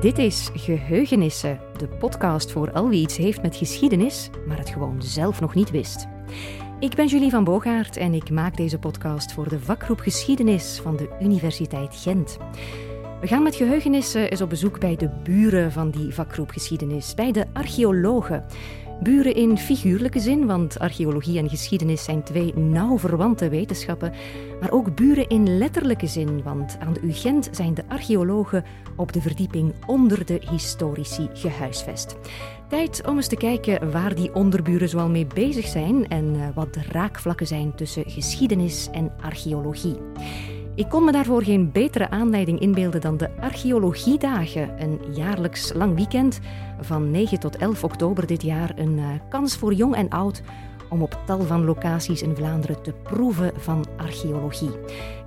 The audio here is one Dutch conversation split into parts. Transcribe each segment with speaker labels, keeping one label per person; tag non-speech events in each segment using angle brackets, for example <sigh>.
Speaker 1: Dit is Geheugenissen, de podcast voor al wie iets heeft met geschiedenis, maar het gewoon zelf nog niet wist. Ik ben Julie van Bogaert en ik maak deze podcast voor de vakgroep Geschiedenis van de Universiteit Gent. We gaan met geheugenissen eens op bezoek bij de buren van die vakgroep Geschiedenis, bij de archeologen. Buren in figuurlijke zin, want archeologie en geschiedenis zijn twee nauw verwante wetenschappen, maar ook buren in letterlijke zin, want aan de UGent zijn de archeologen op de verdieping onder de historici gehuisvest. Tijd om eens te kijken waar die onderburen zoal mee bezig zijn en eh, wat de raakvlakken zijn tussen geschiedenis en archeologie. Ik kon me daarvoor geen betere aanleiding inbeelden dan de Archeologiedagen, een jaarlijks lang weekend van 9 tot 11 oktober dit jaar. Een uh, kans voor jong en oud om op tal van locaties in Vlaanderen te proeven van archeologie.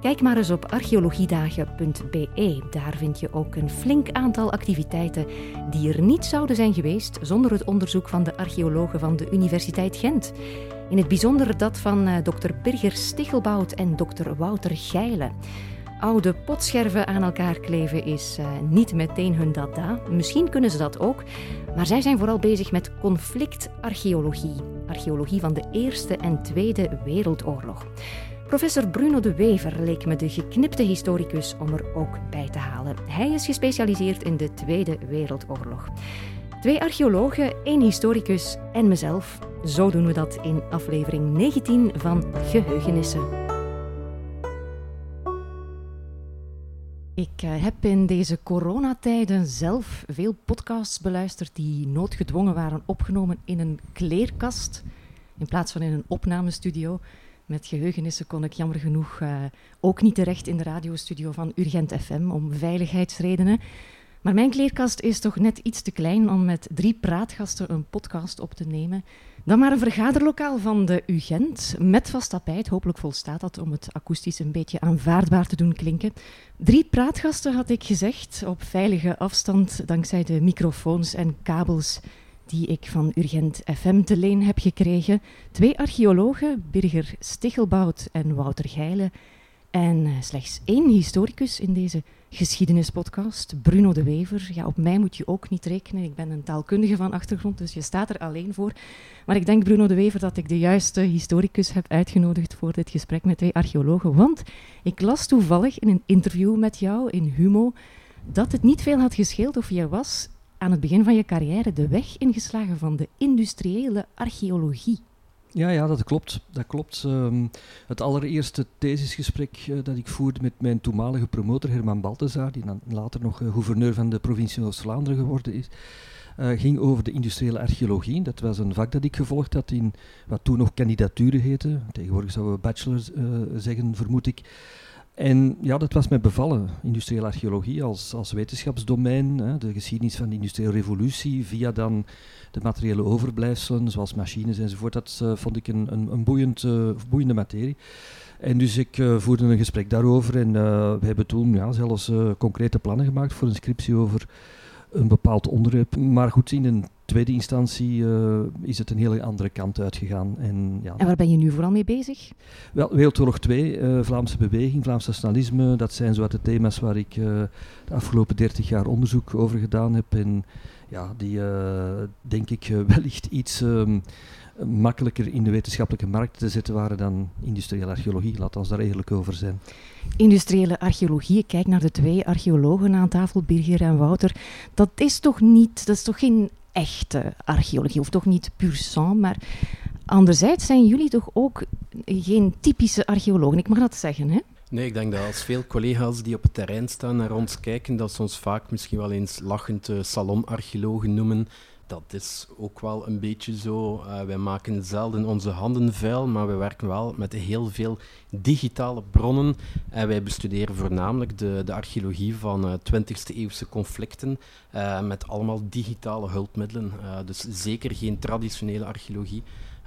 Speaker 1: Kijk maar eens op archeologiedagen.be. Daar vind je ook een flink aantal activiteiten die er niet zouden zijn geweest zonder het onderzoek van de archeologen van de Universiteit Gent. In het bijzonder dat van uh, dokter Birger Stichelbout en dokter Wouter Geile. Oude potscherven aan elkaar kleven is uh, niet meteen hun dada. Misschien kunnen ze dat ook, maar zij zijn vooral bezig met conflictarcheologie. Archeologie van de Eerste en Tweede Wereldoorlog. Professor Bruno de Wever leek me de geknipte historicus om er ook bij te halen. Hij is gespecialiseerd in de Tweede Wereldoorlog. Twee archeologen, één historicus en mezelf. Zo doen we dat in aflevering 19 van Geheugenissen. Ik eh, heb in deze coronatijden zelf veel podcasts beluisterd die noodgedwongen waren opgenomen in een kleerkast in plaats van in een opnamestudio. Met geheugenissen kon ik jammer genoeg uh, ook niet terecht in de radiostudio van Urgent FM om veiligheidsredenen. Maar mijn kleerkast is toch net iets te klein om met drie praatgasten een podcast op te nemen. Dan maar een vergaderlokaal van de UGent, met vast tapijt. Hopelijk volstaat dat om het akoestisch een beetje aanvaardbaar te doen klinken. Drie praatgasten had ik gezegd, op veilige afstand, dankzij de microfoons en kabels die ik van Urgent FM te leen heb gekregen. Twee archeologen, Birger Stichelbout en Wouter Geile. En eh, slechts één historicus in deze geschiedenispodcast, Bruno de Wever. Ja, op mij moet je ook niet rekenen. Ik ben een taalkundige van achtergrond, dus je staat er alleen voor. Maar ik denk, Bruno de Wever, dat ik de juiste historicus heb uitgenodigd voor dit gesprek met twee archeologen. Want ik las toevallig in een interview met jou in Humo dat het niet veel had gescheeld of je was aan het begin van je carrière de weg ingeslagen van de industriële archeologie.
Speaker 2: Ja, ja, dat klopt. Dat klopt. Um, het allereerste thesisgesprek uh, dat ik voerde met mijn toenmalige promotor Herman Baltezaar, die dan later nog uh, gouverneur van de provincie Oost-Vlaanderen geworden is, uh, ging over de industriële archeologie. Dat was een vak dat ik gevolgd had in wat toen nog kandidaturen heette. Tegenwoordig zouden we bachelor zeggen, vermoed ik. En ja, dat was mij bevallen, industriële archeologie als, als wetenschapsdomein, hè, de geschiedenis van de industriële revolutie, via dan de materiële overblijfselen, zoals machines enzovoort. Dat uh, vond ik een, een, een boeiend, uh, boeiende materie. En dus ik uh, voerde een gesprek daarover en we hebben toen ja, zelfs concrete plannen gemaakt voor een scriptie over een bepaald onderwerp. Maar goed, in een tweede instantie uh, is het een hele andere kant uitgegaan. En, ja.
Speaker 1: en waar ben je nu vooral mee bezig?
Speaker 2: Wel, Wereldoorlog 2, uh, Vlaamse beweging, Vlaams nationalisme, dat zijn zo de thema's waar ik uh, de afgelopen 30 jaar onderzoek over gedaan heb. En ja, die denk ik <laughs> wellicht iets um, makkelijker in de wetenschappelijke markt te zetten waren dan industriële archeologie. Laat ons daar eerlijk over zijn.
Speaker 1: Industriële archeologie, ik kijk naar de twee archeologen aan tafel, Birger en Wouter. Dat is toch niet, dat is toch geen echte archeologie, of toch niet puur sang, maar anderzijds zijn jullie toch ook geen typische archeologen, ik mag dat zeggen, hè?
Speaker 3: Nee, ik denk dat als veel collega's die op het terrein staan naar ons kijken, dat ze ons vaak misschien wel eens lachend uh, salonarcheologen noemen dat is ook wel een beetje zo. Uh, wij maken zelden onze handen vuil, maar we werken wel met heel veel digitale bronnen. En wij bestuderen voornamelijk de, de archeologie van uh, eh, 20e eeuwse conflicten uh, met allemaal digitale hulpmiddelen. dus zeker geen traditionele archeologie.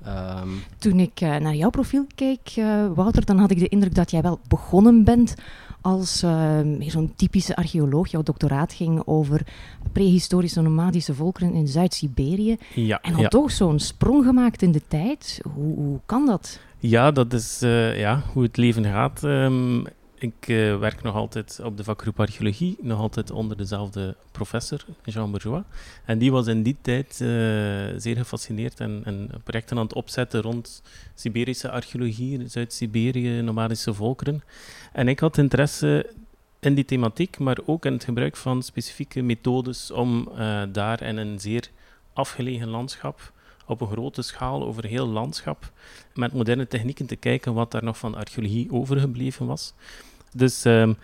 Speaker 1: Um, Toen ik naar jouw profiel keek, Wouter, dan had ik de indruk dat jij wel begonnen bent als uh, zo'n typische archeoloog. Jouw doctoraat ging over prehistorische nomadische volkeren in Zuid-Siberië. Ja, en had toch zo'n sprong gemaakt in de tijd. Hoe, hoe, kan dat?
Speaker 4: Ja, dat is uh, ja, hoe het leven gaat. Um, ik uh, werk nog altijd op de vakgroep archeologie, nog altijd onder dezelfde professor, Jean Bourgeois. En die was in die tijd uh, zeer gefascineerd en, en, projecten aan het opzetten rond Siberische archeologie, Zuid-Siberië, nomadische volkeren. En ik had interesse in die thematiek, maar ook in het gebruik van specifieke methodes om uh, daar in een zeer afgelegen landschap op een grote schaal over heel landschap met moderne technieken te kijken wat daar nog van archeologie overgebleven was. Dus um,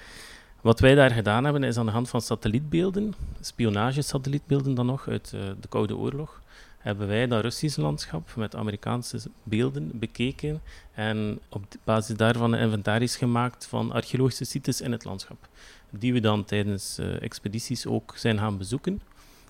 Speaker 4: wat wij daar gedaan hebben is aan de hand van satellietbeelden, spionagesatellietbeelden dan nog uit uh, de Koude Oorlog, hebben wij dat Russische landschap met Amerikaanse beelden bekeken en op basis daarvan een inventaris gemaakt van archeologische sites in het landschap, die we dan tijdens uh, expedities ook zijn gaan bezoeken.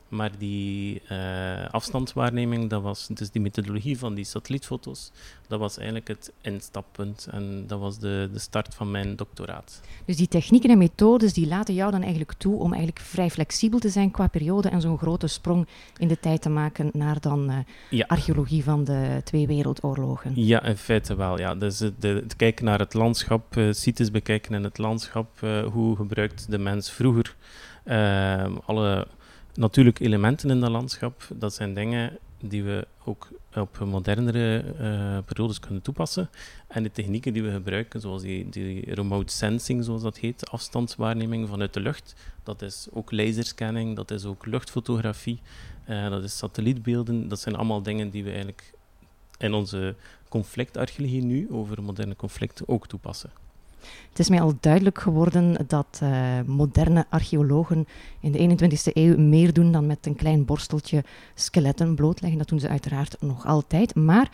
Speaker 4: Maar die uh, afstandswaarneming, dat was dus die methodologie van die satellietfoto's, dat was eigenlijk het instappunt en dat was de, de start van mijn doctoraat.
Speaker 1: Dus die technieken en methodes die laten jou dan eigenlijk toe om eigenlijk vrij flexibel te zijn qua periode en zo'n grote sprong in de tijd te maken naar dan uh, ja. archeologie van de twee wereldoorlogen.
Speaker 4: Ja, in feite wel. Ja. Dus het, het kijken naar het landschap, uh, sites bekijken in het landschap, hoe gebruikt de mens vroeger alle natuurlijk elementen in dat landschap, dat zijn dingen die we ook op modernere uh, periodes kunnen toepassen. En de technieken die we gebruiken, zoals die, remote sensing, zoals dat heet, afstandswaarneming vanuit de lucht, dat is ook laserscanning, dat is ook luchtfotografie, uh, dat is satellietbeelden, dat zijn allemaal dingen die we eigenlijk in onze conflictarcheologie nu, over moderne conflicten, ook toepassen.
Speaker 1: Het is mij al duidelijk geworden dat uh, moderne archeologen in de 21ste eeuw meer doen dan met een klein borsteltje skeletten blootleggen. Dat doen ze uiteraard nog altijd. Maar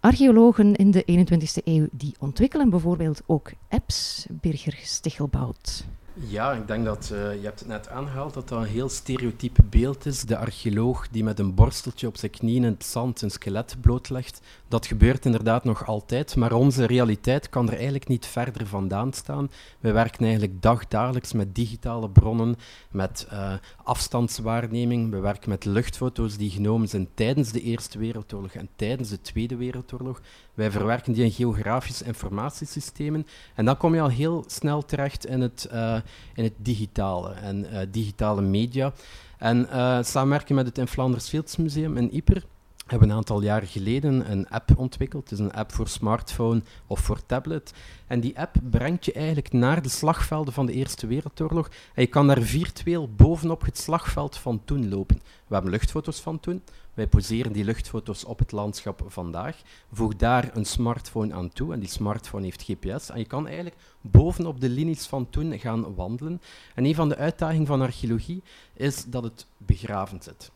Speaker 1: archeologen in de 21ste eeuw die ontwikkelen bijvoorbeeld ook apps, Birger Stichelbout.
Speaker 3: Ja, ik denk dat, uh, je hebt het net aangehaald, dat dat een heel stereotype beeld is. De archeoloog die met een borsteltje op zijn knieën in het zand een skelet blootlegt. Dat gebeurt inderdaad nog altijd, maar onze realiteit kan er eigenlijk niet verder vandaan staan. We werken eigenlijk dagdagelijks met digitale bronnen, met uh, afstandswaarneming. We werken met luchtfoto's die genomen zijn tijdens de Eerste Wereldoorlog en tijdens de Tweede Wereldoorlog. Wij verwerken die in geografische informatiesystemen. En dan kom je al heel snel terecht in het, uh, in het digitale en uh, digitale media. En samenwerken met het In Flanders Fields Museum in Yper hebben een aantal jaren geleden een app ontwikkeld. Het is een app voor smartphone of voor tablet. En die app brengt je eigenlijk naar de slagvelden van de Eerste Wereldoorlog. En je kan daar virtueel bovenop het slagveld van toen lopen. We hebben luchtfoto's van toen. Wij poseren die luchtfoto's op het landschap vandaag. Voeg daar een smartphone aan toe. En die smartphone heeft GPS. En je kan eigenlijk bovenop de linies van toen gaan wandelen. En een van de uitdagingen van archeologie is dat het begraven zit.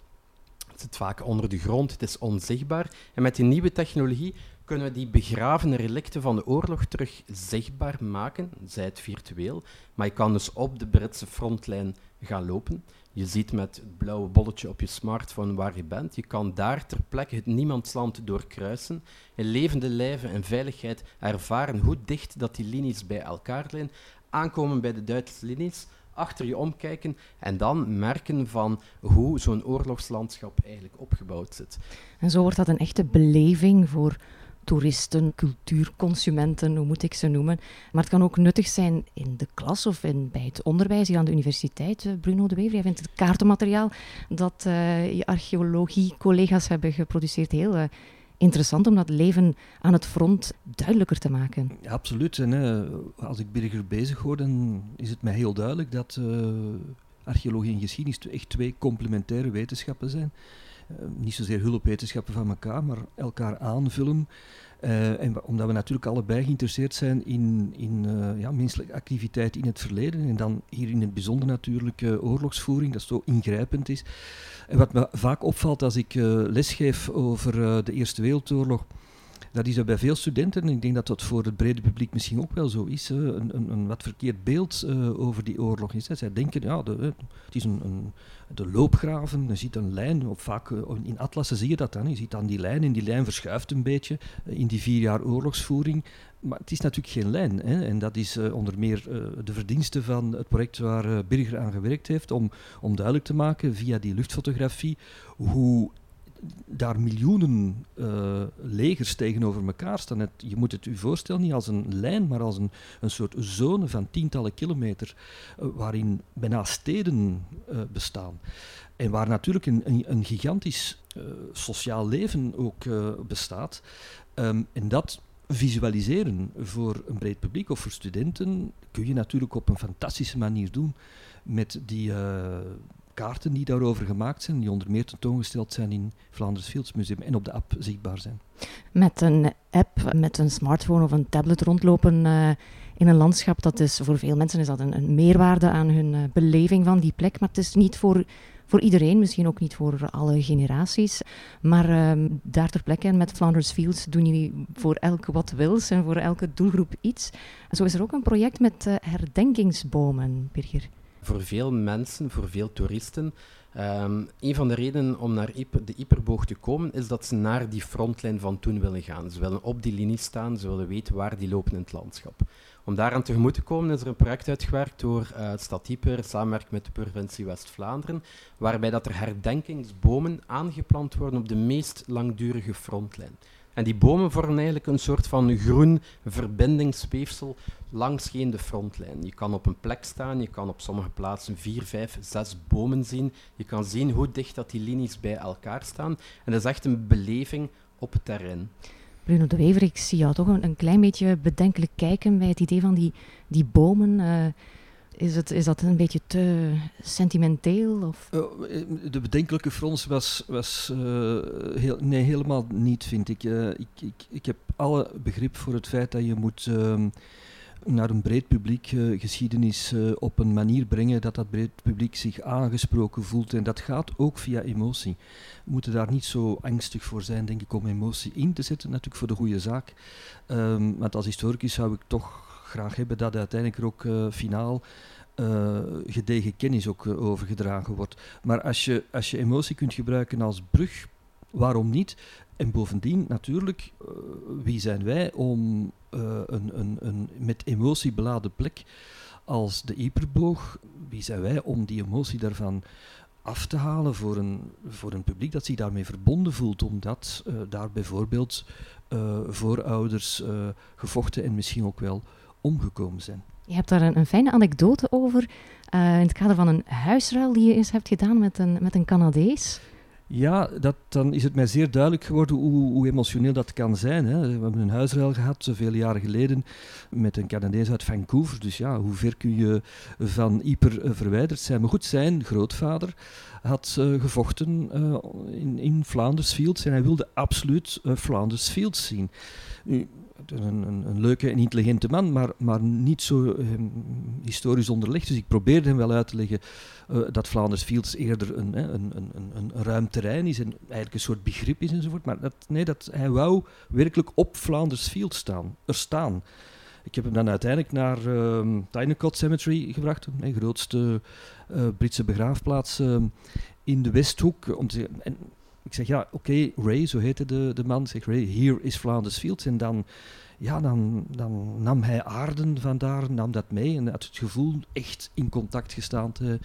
Speaker 3: Het zit vaak onder de grond, het is onzichtbaar. En met die nieuwe technologie kunnen we die begravene relicten van de oorlog terug zichtbaar maken, zij het virtueel. Maar je kan dus op de Britse frontlijn gaan lopen. Je ziet met het blauwe bolletje op je smartphone waar je bent. Je kan daar ter plekke het niemandsland doorkruisen. In levende lijven en veiligheid ervaren hoe dicht dat die linies bij elkaar liggen. Aankomen bij de Duitse linies, achter je omkijken en dan merken van hoe zo'n oorlogslandschap eigenlijk opgebouwd zit.
Speaker 1: En zo wordt dat een echte beleving voor toeristen, cultuurconsumenten, hoe moet ik ze noemen. Maar het kan ook nuttig zijn in de klas of in, bij het onderwijs hier aan de universiteit. Eh, Bruno de Wever, jij vindt het kaartenmateriaal dat uh, je archeologie-collega's hebben geproduceerd heel uh, interessant om dat leven aan het front duidelijker te maken.
Speaker 2: Absoluut. En als ik Birger bezig hoor, dan is het mij heel duidelijk dat archeologie en geschiedenis echt twee complementaire wetenschappen zijn. Uh, niet zozeer hulpwetenschappen van elkaar, maar elkaar aanvullen. En omdat we natuurlijk allebei geïnteresseerd zijn in, in ja, menselijke activiteit in het verleden. En dan hier in het bijzonder natuurlijk oorlogsvoering, dat zo ingrijpend is. En wat me vaak opvalt als ik lesgeef over de Eerste Wereldoorlog dat is bij veel studenten, en ik denk dat dat voor het brede publiek misschien ook wel zo is, een, een, een, wat verkeerd beeld uh, over die oorlog is. Zij denken, ja, het is een, een, de loopgraven, je ziet een lijn, of vaak uh, in atlassen zie je dat dan, je ziet dan die lijn en die lijn verschuift een beetje uh, in die vier jaar oorlogsvoering. Maar het is natuurlijk geen lijn. Hè. En dat is onder meer de verdienste van het project waar Birger aan gewerkt heeft, om, om duidelijk te maken via die luchtfotografie hoe daar miljoenen uh, legers tegenover elkaar staan. Je moet het u voorstellen niet als een lijn, maar als een, een soort zone van tientallen kilometer, uh, waarin bijna steden uh, bestaan. En waar natuurlijk een, een, een gigantisch sociaal leven ook bestaat. Um, en dat visualiseren voor een breed publiek of voor studenten kun je natuurlijk op een fantastische manier doen met die kaarten die daarover gemaakt zijn, die onder meer tentoongesteld zijn in Vlaanders Fields Museum en op de app zichtbaar zijn.
Speaker 1: Met een app, met een smartphone of een tablet rondlopen uh, in een landschap, dat is voor veel mensen is dat een, een meerwaarde aan hun uh, beleving van die plek, maar het is niet voor voor iedereen, misschien ook niet voor alle generaties. Maar uh, daar ter plekke met Flanders Fields doen jullie voor elke wat wils en voor elke doelgroep iets. Zo is er ook een project met uh, herdenkingsbomen, Birger
Speaker 3: voor veel mensen, voor veel toeristen, um, een van de redenen om naar de Iperboog te komen, is dat ze naar die frontlijn van toen willen gaan. Ze willen op die linie staan, ze willen weten waar die lopen in het landschap. Om daaraan tegemoet te komen is er een project uitgewerkt door uh, Stad Ieper, samenwerking met de provincie West-Vlaanderen, waarbij dat er herdenkingsbomen aangeplant worden op de meest langdurige frontlijn. En die bomen vormen eigenlijk een soort van groen verbindingsweefsel langs de frontlijn. Je kan op een plek staan, je kan op sommige plaatsen vier, vijf, zes bomen zien. Je kan zien hoe dicht dat die linies bij elkaar staan. En dat is echt een beleving op het terrein.
Speaker 1: Bruno de Wever, ik zie jou toch een, een klein beetje bedenkelijk kijken bij het idee van die, die bomen. Uh, is, het, is dat een beetje te sentimenteel? Of?
Speaker 2: Uh, de bedenkelijke frons was, was uh, heel, nee, helemaal niet, vind ik. Uh, ik, ik. Ik heb alle begrip voor het feit dat je moet ehm, naar een breed publiek geschiedenis op een manier brengen dat dat breed publiek zich aangesproken voelt. En dat gaat ook via emotie. We moeten daar niet zo angstig voor zijn, denk ik, om emotie in te zetten, natuurlijk voor de goede zaak. Um, want als historicus zou ik toch graag hebben dat uiteindelijk er ook uh, finaal gedegen kennis ook overgedragen wordt. Maar als je, als je emotie kunt gebruiken als brug, waarom niet? En bovendien, natuurlijk, wie zijn wij om een, een, een met emotie beladen plek als de Iperboog, wie zijn wij om die emotie daarvan af te halen voor een, voor een publiek dat zich daarmee verbonden voelt, omdat uh, daar bijvoorbeeld uh, voorouders gevochten en misschien ook wel omgekomen zijn.
Speaker 1: Je hebt daar een, een fijne anekdote over in het kader van een huisruil die je eens hebt gedaan met een, met een Canadees.
Speaker 2: Ja, dat, dan is het mij zeer duidelijk geworden hoe, hoe emotioneel dat kan zijn. Hè. We hebben een huisruil gehad, zoveel jaren geleden, met een Canadees uit Vancouver. Dus ja, hoe ver kun je van Ieper uh, verwijderd zijn? Maar goed, zijn grootvader had uh, gevochten in, in Flanders Fields en hij wilde absoluut Flanders Fields zien. Een, een, een, leuke en intelligente man, maar, maar niet zo um, historisch onderlegd. Dus ik probeerde hem wel uit te leggen uh, dat Flanders Fields eerder een, een, een, een, ruim terrein is en eigenlijk een soort begrip is enzovoort. Maar dat, nee, dat, hij wou werkelijk op Flanders Fields staan, er staan. Ik heb hem dan uiteindelijk naar um, Tynecott Cemetery gebracht, de grootste uh, Britse begraafplaats uh, in de Westhoek. Om te, en ik zeg, ja, oké, Ray, zo heette de, de man. Zeg, Ray, hier is Flanders Fields. En dan, ja, dan, dan nam hij aarden vandaar, nam dat mee. En had het gevoel echt in contact gestaan te,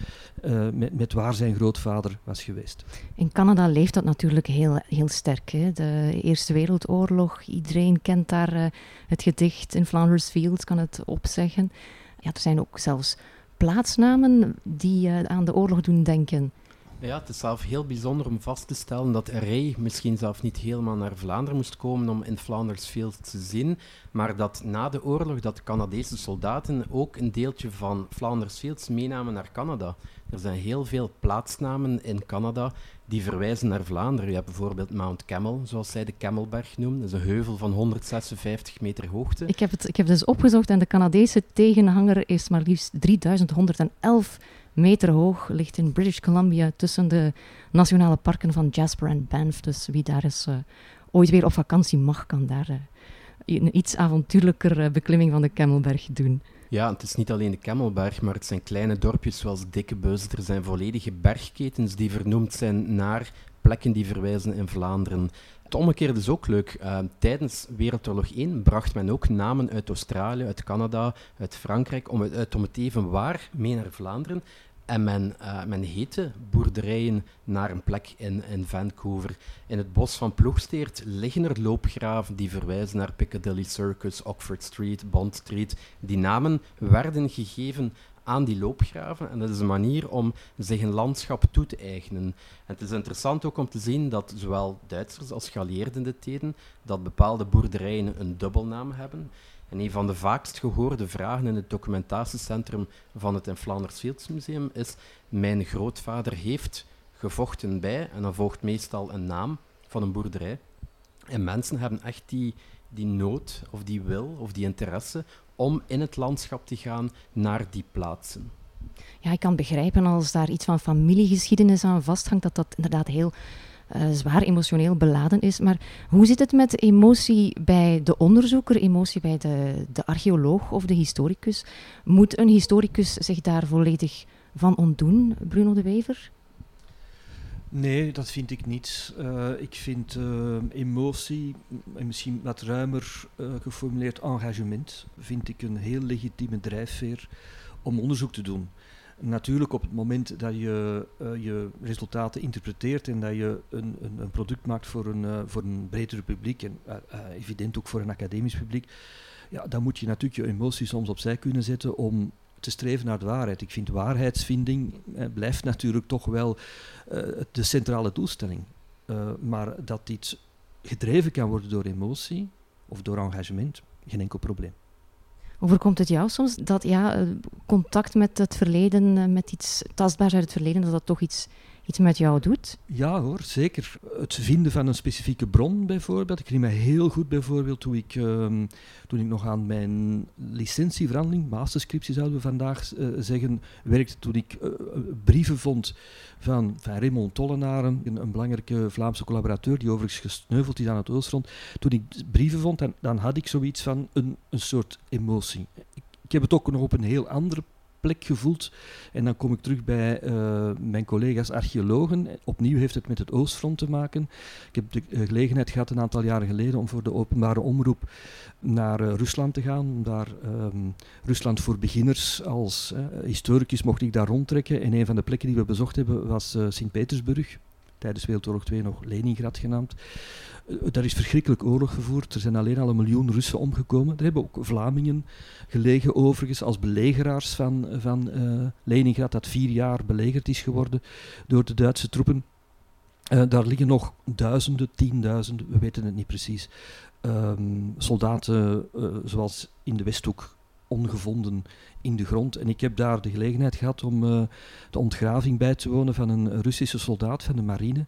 Speaker 2: uh, met, met waar zijn grootvader was geweest.
Speaker 1: In Canada leeft dat natuurlijk heel, heel sterk. Hè? De Eerste Wereldoorlog, iedereen kent daar uh, het gedicht in Flanders Fields, kan het opzeggen. Ja, er zijn ook zelfs plaatsnamen die uh, aan de oorlog doen denken.
Speaker 3: Ja, het is zelf heel bijzonder om vast te stellen dat Ray misschien zelf niet helemaal naar Vlaanderen moest komen om in Flanders Field te zien, maar dat na de oorlog dat Canadese soldaten ook een deeltje van Flanders Fields meenamen naar Canada. Er zijn heel veel plaatsnamen in Canada die verwijzen naar Vlaanderen. Je hebt bijvoorbeeld Mount Camel, zoals zij de Camelberg noemen. Dat is een heuvel van 156 meter hoogte.
Speaker 1: Ik heb het, ik heb dus opgezocht en de Canadese tegenhanger is maar liefst 3111 meter hoog, ligt in British Columbia tussen de nationale parken van Jasper en Banff. Dus wie daar eens uh, ooit weer op vakantie mag, kan daar uh, een iets avontuurlijker uh, beklimming van de Camelberg doen.
Speaker 3: Ja, het is niet alleen de Camelberg, maar het zijn kleine dorpjes zoals Dikkebeus. Er zijn volledige bergketens die vernoemd zijn naar plekken die verwijzen in Vlaanderen. Het omgekeerde is ook leuk. Uh, tijdens Wereldoorlog 1 bracht men ook namen uit Australië, uit Canada, uit Frankrijk, om het, uit, om het even waar mee naar Vlaanderen. En men, uh, men heette boerderijen naar een plek in, in Vancouver. In het bos van Ploegsteert liggen er loopgraven die verwijzen naar Piccadilly Circus, Oxford Street, Bond Street. Die namen werden gegeven aan die loopgraven. En dat is een manier om zich een landschap toe te eigenen. En het is interessant ook om te zien dat zowel Duitsers als geallieerden in de tijden dat bepaalde boerderijen een dubbelnaam hebben. En een van de vaakst gehoorde vragen in het documentatiecentrum van het in Flanders Fields is: Mijn grootvader heeft gevochten bij, en dan volgt meestal een naam van een boerderij. En mensen hebben echt die, die nood, of die wil, of die interesse om in het landschap te gaan naar die plaatsen.
Speaker 1: Ja, ik kan begrijpen als daar iets van familiegeschiedenis aan vasthangt, dat dat inderdaad heel zwaar emotioneel beladen is. Maar hoe zit het met emotie bij de onderzoeker, emotie bij de, de archeoloog of de historicus? Moet een historicus zich daar volledig van ontdoen, Bruno de Wever?
Speaker 2: Nee, dat vind ik niet. Uh, ik vind uh, emotie, en misschien wat ruimer geformuleerd engagement, vind ik een heel legitieme drijfveer om onderzoek te doen. Natuurlijk, op het moment dat je je resultaten interpreteert en dat je een, een, een product maakt voor een, voor een bredere publiek, en evident ook voor een academisch publiek, ja, dan moet je natuurlijk je emoties soms opzij kunnen zetten om te streven naar de waarheid. Ik vind waarheidsvinding eh, blijft natuurlijk toch wel uh, de centrale doelstelling. Uh, maar dat dit gedreven kan worden door emotie of door engagement, geen enkel probleem.
Speaker 1: Overkomt het jou soms dat ja, contact met het verleden, met iets tastbaars uit het verleden, dat dat toch iets iets met jou doet?
Speaker 2: Ja hoor, zeker. Het vinden van een specifieke bron bijvoorbeeld. Ik herinner me heel goed bijvoorbeeld toen ik, um, toen ik nog aan mijn licentieverhandeling, masterscriptie zouden we vandaag uh, zeggen, werkte. Toen ik uh, brieven vond van, van Raymond Tollenaren, een, een, belangrijke Vlaamse collaborateur die overigens gesneuveld is aan het Oostfront. Toen ik brieven vond, dan, dan had ik zoiets van een, een soort emotie. Ik, ik heb het ook nog op een heel andere plek gevoeld. En dan kom ik terug bij uh, mijn collega's archeologen. Opnieuw heeft het met het Oostfront te maken. Ik heb de uh, gelegenheid gehad een aantal jaren geleden om voor de openbare omroep naar uh, Rusland te gaan. Om daar um, Rusland voor beginners als historicus mocht ik daar rondtrekken. En een van de plekken die we bezocht hebben was Sint-Petersburg tijdens Wereldoorlog 2 nog Leningrad genaamd. Uh, daar is verschrikkelijk oorlog gevoerd. Er zijn alleen al een miljoen Russen omgekomen. Er hebben ook Vlamingen gelegen, overigens, als belegeraars van, van uh, Leningrad, dat vier jaar belegerd is geworden door de Duitse troepen. Uh, daar liggen nog duizenden, tienduizenden, we weten het niet precies, um, soldaten zoals in de Westhoek ongevonden in de grond. En ik heb daar de gelegenheid gehad om uh, de ontgraving bij te wonen van een Russische soldaat van de marine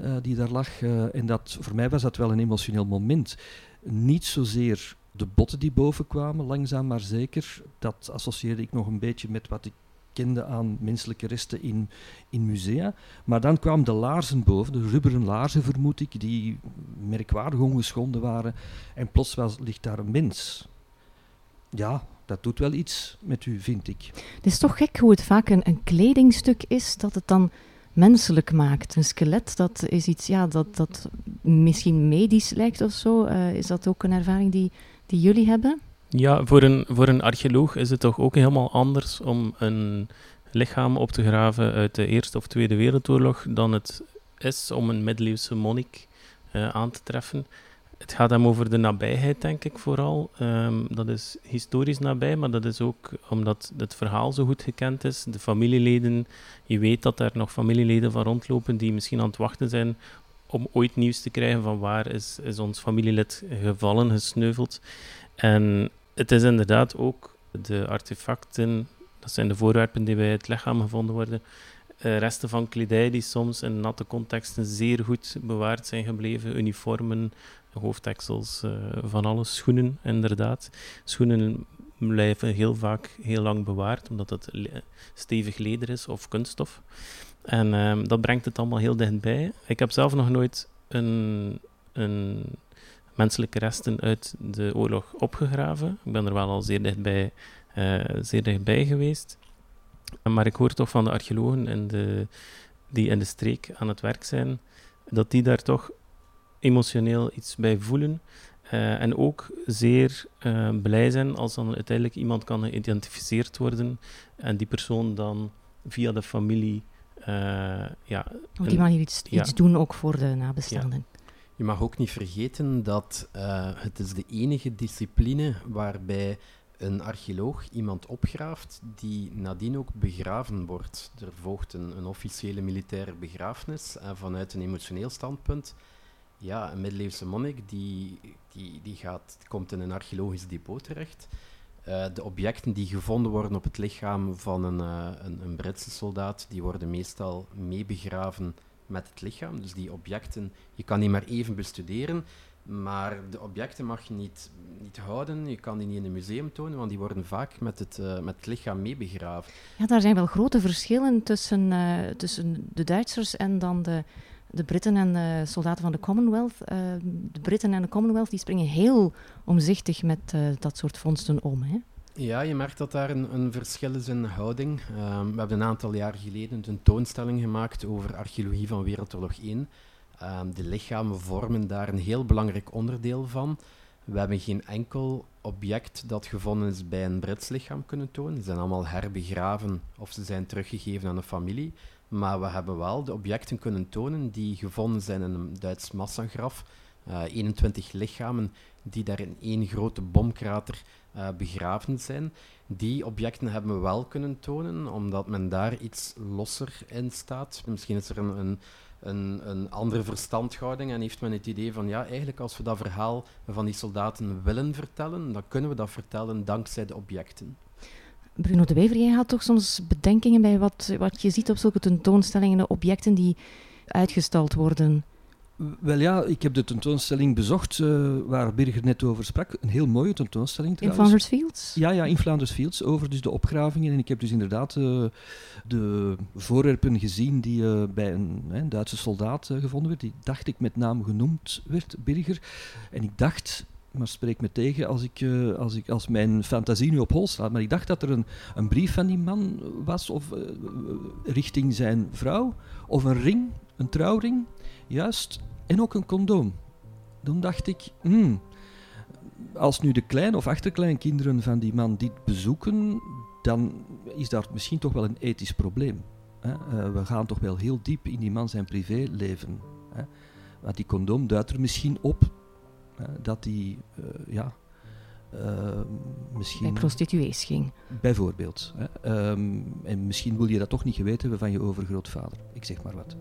Speaker 2: uh, die daar lag. Uh, en dat, voor mij was dat wel een emotioneel moment. Niet zozeer de botten die boven kwamen, langzaam maar zeker. Dat associeerde ik nog een beetje met wat ik kende aan menselijke resten in, in musea. Maar dan kwamen de laarzen boven, de rubberen laarzen vermoed ik, die merkwaardig ongeschonden waren. En plots was, ligt daar een mens. Ja, dat doet wel iets met u, vind ik.
Speaker 1: Het is toch gek hoe het vaak een, een kledingstuk is dat het dan menselijk maakt. Een skelet, dat is iets ja, dat, dat misschien medisch lijkt of zo. Uh, is dat ook een ervaring die, die jullie hebben?
Speaker 4: Ja, voor een, voor een archeoloog is het toch ook helemaal anders om een lichaam op te graven uit de Eerste of Tweede Wereldoorlog dan het is om een middeleeuwse monnik uh, aan te treffen. Het gaat hem over de nabijheid, denk ik vooral. Um, dat is historisch nabij, maar dat is ook omdat het verhaal zo goed gekend is. De familieleden, je weet dat er nog familieleden van rondlopen die misschien aan het wachten zijn om ooit nieuws te krijgen van waar is, is ons familielid gevallen, gesneuveld. En het is inderdaad ook de artefacten, dat zijn de voorwerpen die bij het lichaam gevonden worden, uh, resten van kledij die soms in natte contexten zeer goed bewaard zijn gebleven, uniformen, hoofddeksels, uh, van alles. Schoenen, inderdaad. Schoenen blijven heel vaak heel lang bewaard, omdat het stevig leder is of kunststof. En uh, dat brengt het allemaal heel dichtbij. Ik heb zelf nog nooit een, een menselijke resten uit de oorlog opgegraven. Ik ben er wel al zeer dichtbij, uh, zeer dichtbij geweest. Maar ik hoor toch van de archeologen in de, die in de streek aan het werk zijn, dat die daar toch emotioneel iets bij voelen. Uh, en ook zeer uh, blij zijn als dan uiteindelijk iemand kan geïdentificeerd worden en die persoon dan via de familie ja,
Speaker 1: op die manier iets, iets doen ook voor de nabestaanden.
Speaker 3: Je mag ook niet vergeten dat het is de enige discipline waarbij een archeoloog iemand opgraaft die nadien ook begraven wordt. Er volgt een, een officiële militaire begrafenis en vanuit een emotioneel standpunt, ja, een middeleeuwse monnik die, die, die gaat, komt in een archeologisch depot terecht. Uh, de objecten die gevonden worden op het lichaam van een, uh, een, een, Britse soldaat, die worden meestal meebegraven met het lichaam. Dus die objecten, je kan die maar even bestuderen. Maar de objecten mag je niet, niet houden, je kan die niet in een museum tonen, want die worden vaak met het, uh, met het lichaam meebegraven.
Speaker 1: Ja, daar zijn wel grote verschillen tussen, tussen de Duitsers en dan de, de Britten en de soldaten van de Commonwealth. Uh, de Britten en de Commonwealth die springen heel omzichtig met dat soort vondsten om. Hè?
Speaker 3: Ja, je merkt dat daar een, een verschil is in houding. Ehm, we hebben een aantal jaar geleden een tentoonstelling gemaakt over archeologie van Wereldoorlog 1. Um, de lichamen vormen daar een heel belangrijk onderdeel van. We hebben geen enkel object dat gevonden is bij een Brits lichaam kunnen tonen. Ze zijn allemaal herbegraven of ze zijn teruggegeven aan een familie. Maar we hebben wel de objecten kunnen tonen die gevonden zijn in een Duits massagraf. Uh, 21 lichamen die daar in één grote bomkrater uh, begraven zijn. Die objecten hebben we wel kunnen tonen, omdat men daar iets losser in staat. Misschien is er een, een een, een andere verstandhouding en heeft men het idee van ja, eigenlijk als we dat verhaal van die soldaten willen vertellen, dan kunnen we dat vertellen dankzij de objecten.
Speaker 1: Bruno de Wever, jij had toch soms bedenkingen bij wat, wat je ziet op zulke tentoonstellingen, de objecten die uitgestald worden?
Speaker 2: Wel ja, ik heb de tentoonstelling bezocht uh, waar Birger net over sprak. Een heel mooie tentoonstelling
Speaker 1: trouwens. In Flanders Fields?
Speaker 2: Ja, ja, in Flanders Fields, over dus de opgravingen. En ik heb dus inderdaad uh, de voorwerpen gezien die uh, bij een, een, Duitse soldaat gevonden werd. Die dacht ik met naam genoemd werd, Birger. En ik dacht, maar spreek me tegen als, ik, als, ik, als mijn fantasie nu op hol slaat. Maar ik dacht dat er een, een brief van die man was, of richting zijn vrouw, of een ring, een trouwring. Juist, en ook een condoom. Dan dacht ik, hmm, als nu de klein- of achterkleinkinderen van die man dit bezoeken, dan is daar misschien toch wel een ethisch probleem. Hè? We gaan toch wel heel diep in die man zijn privéleven. Hè? Want die condoom duidt er misschien op dat hij, uh, ja, uh, misschien...
Speaker 1: Bij prostituees ging.
Speaker 2: Bijvoorbeeld. Hè? Um, en misschien wil je dat toch niet geweten hebben van je overgrootvader. Ik zeg maar wat.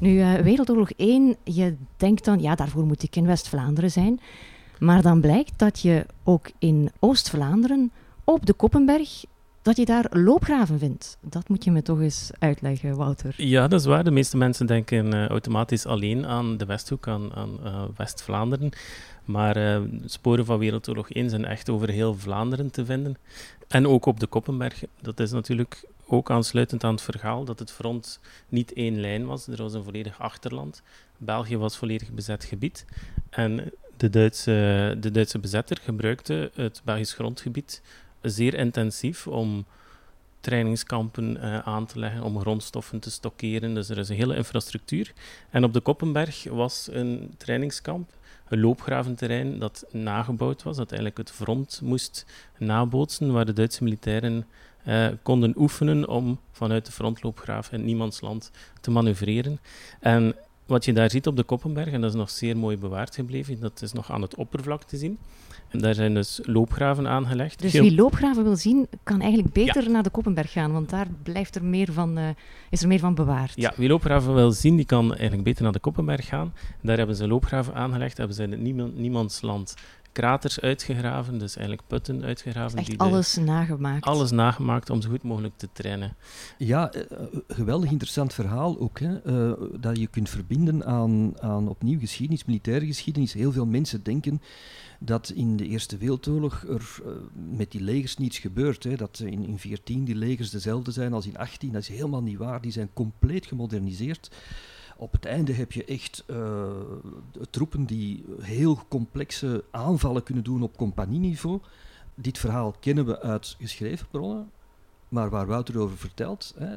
Speaker 1: Nu, uh, Wereldoorlog 1, je denkt dan, ja, daarvoor moet ik in West-Vlaanderen zijn. Maar dan blijkt dat je ook in Oost-Vlaanderen, op de Koppenberg, dat je daar loopgraven vindt. Dat moet je me toch eens uitleggen, Wouter.
Speaker 4: Ja, dat is waar. De meeste mensen denken uh, automatisch alleen aan de Westhoek, aan, aan uh, West-Vlaanderen. Maar uh, sporen van Wereldoorlog 1 zijn echt over heel Vlaanderen te vinden. En ook op de Koppenberg. Dat is natuurlijk ook aansluitend aan het verhaal dat het front niet één lijn was. Er was een volledig achterland. België was volledig bezet gebied. En de Duitse, de Duitse bezetter gebruikte het Belgisch grondgebied zeer intensief om trainingskampen uh, aan te leggen, om grondstoffen te stockeren. Dus er is een hele infrastructuur. En op de Koppenberg was een trainingskamp, een loopgraventerrein dat nagebouwd was, dat eigenlijk het front moest nabootsen, waar de Duitse militairen uh, konden oefenen om vanuit de frontloopgraaf in niemandsland te manoeuvreren. En wat je daar ziet op de Koppenberg, en dat is nog zeer mooi bewaard gebleven, dat is nog aan het oppervlak te zien. En daar zijn dus loopgraven aangelegd.
Speaker 1: Dus wie loopgraven wil zien, kan eigenlijk beter naar de Koppenberg gaan, want daar blijft er meer van, uh, is er meer van bewaard.
Speaker 4: Ja, wie loopgraven wil zien, die kan eigenlijk beter naar de Koppenberg gaan. Daar hebben ze loopgraven aangelegd, hebben ze in het niemand, niemandsland kraters uitgegraven, dus eigenlijk putten uitgegraven.
Speaker 1: Echt die alles nagemaakt.
Speaker 4: Alles nagemaakt om zo goed mogelijk te trainen.
Speaker 2: Ja, uh, geweldig interessant verhaal ook. Hè? Uh, dat je kunt verbinden aan, aan opnieuw geschiedenis, militaire geschiedenis. Heel veel mensen denken dat in de Eerste Wereldoorlog er uh, met die legers niets gebeurt. Hè? Dat in, in 14 die legers dezelfde zijn als in 18. Dat is helemaal niet waar. Die zijn compleet gemoderniseerd. Op het einde heb je echt uh, troepen die heel complexe aanvallen kunnen doen op compagnieniveau. Dit verhaal kennen we uit geschreven bronnen. Maar waar Wouter over vertelt, hè,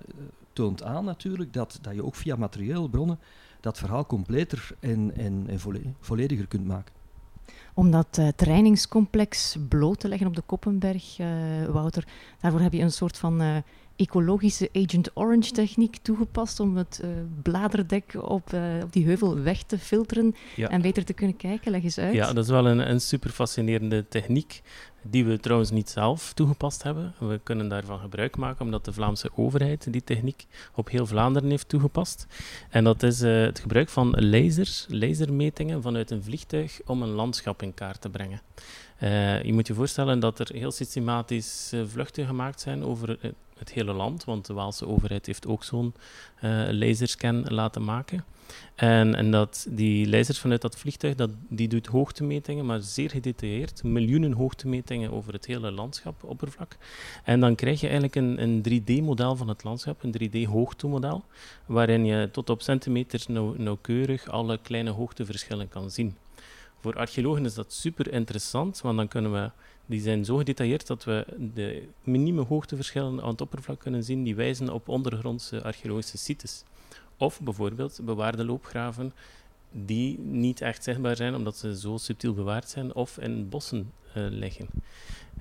Speaker 2: toont aan natuurlijk dat, dat je ook via materiële bronnen dat verhaal completer en, en, en vollediger kunt maken.
Speaker 1: Om dat uh, trainingscomplex bloot te leggen op de Koppenberg, Wouter, daarvoor heb je een soort van ecologische Agent Orange techniek toegepast om het uh, bladerdek op, uh, op die heuvel weg te filteren ja. en beter te kunnen kijken. Leg eens uit.
Speaker 4: Ja, dat is wel een, een super fascinerende techniek die we trouwens niet zelf toegepast hebben. We kunnen daarvan gebruik maken omdat de Vlaamse overheid die techniek op heel Vlaanderen heeft toegepast. En dat is uh, het gebruik van lasers, lasermetingen vanuit een vliegtuig om een landschap in kaart te brengen. Uh, je moet je voorstellen dat er heel systematisch uh, vluchten gemaakt zijn over het hele land, want de Waalse overheid heeft ook zo'n uh, laserscan laten maken. En, en dat, die lasers vanuit dat vliegtuig, dat, die doet hoogtemetingen, maar zeer gedetailleerd. Miljoenen hoogtemetingen over het hele landschap, oppervlak. En dan krijg je eigenlijk een, een 3D-model van het landschap, een 3D-hoogtemodel, waarin je tot op centimeters nauw, nauwkeurig alle kleine hoogteverschillen kan zien. Voor archeologen is dat super interessant, want dan kunnen we die zijn zo gedetailleerd dat we de minieme hoogteverschillen aan het oppervlak kunnen zien die wijzen op ondergrondse archeologische sites. Of bijvoorbeeld bewaarde loopgraven die niet echt zichtbaar zijn omdat ze zo subtiel bewaard zijn of in bossen uh, liggen.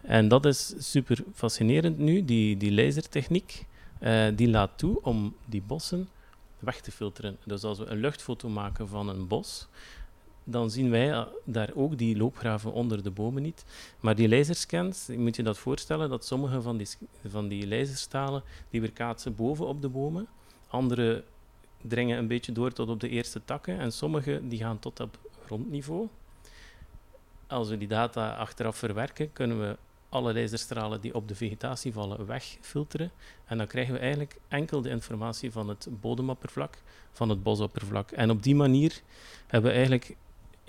Speaker 4: En dat is super fascinerend nu, die, die lasertechniek. Uh, die laat toe om die bossen weg te filteren. Dus als we een luchtfoto maken van een bos, dan zien wij eh, daar ook die loopgraven onder de bomen niet. Maar die laserscans, je moet je dat voorstellen, dat sommige van die, van die laserstalen, die weerkaatsen boven op de bomen. Andere dringen een beetje door tot op de eerste takken en sommige die gaan tot op grondniveau. Als we die data achteraf verwerken, kunnen we alle laserstralen die op de vegetatie vallen wegfilteren. En dan krijgen we eigenlijk enkel de informatie van het bodemoppervlak, van het bosoppervlak. En op die manier hebben we eigenlijk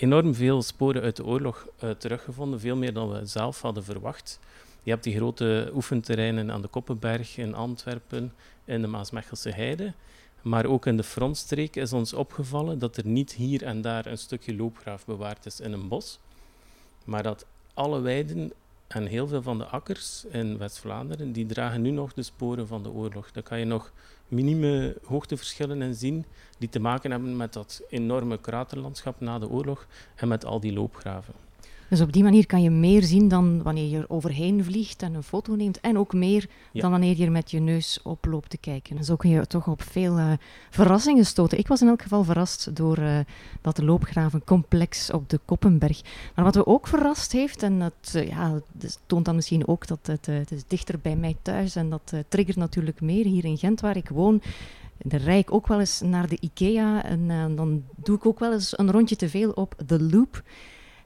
Speaker 4: enorm veel sporen uit de oorlog uh, teruggevonden, veel meer dan we zelf hadden verwacht. Je hebt die grote oefenterreinen aan de Koppenberg in Antwerpen, in de Maasmechelse Heide. Maar ook in de frontstreek is ons opgevallen dat er niet hier en daar een stukje loopgraaf bewaard is in een bos, maar dat alle weiden en heel veel van de akkers in West-Vlaanderen, die dragen nu nog de sporen van de oorlog. Daar kan je nog minieme hoogteverschillen in zien, die te maken hebben met dat enorme kraterlandschap na de oorlog en met al die loopgraven.
Speaker 1: Dus op die manier kan je meer zien dan wanneer je er overheen vliegt en een foto neemt. En ook meer dan wanneer je er met je neus op loopt te kijken. En zo kun je toch op veel uh, verrassingen stoten. Ik was in elk geval verrast door uh, dat loopgravencomplex op de Koppenberg. Maar wat we ook verrast heeft, en dat uh, ja, dat toont dan misschien ook dat het, het is dichter bij mij thuis. En dat triggert natuurlijk meer hier in Gent, waar ik woon. Dan rijd ik ook wel eens naar de IKEA en dan doe ik ook wel eens een rondje te veel op The Loop.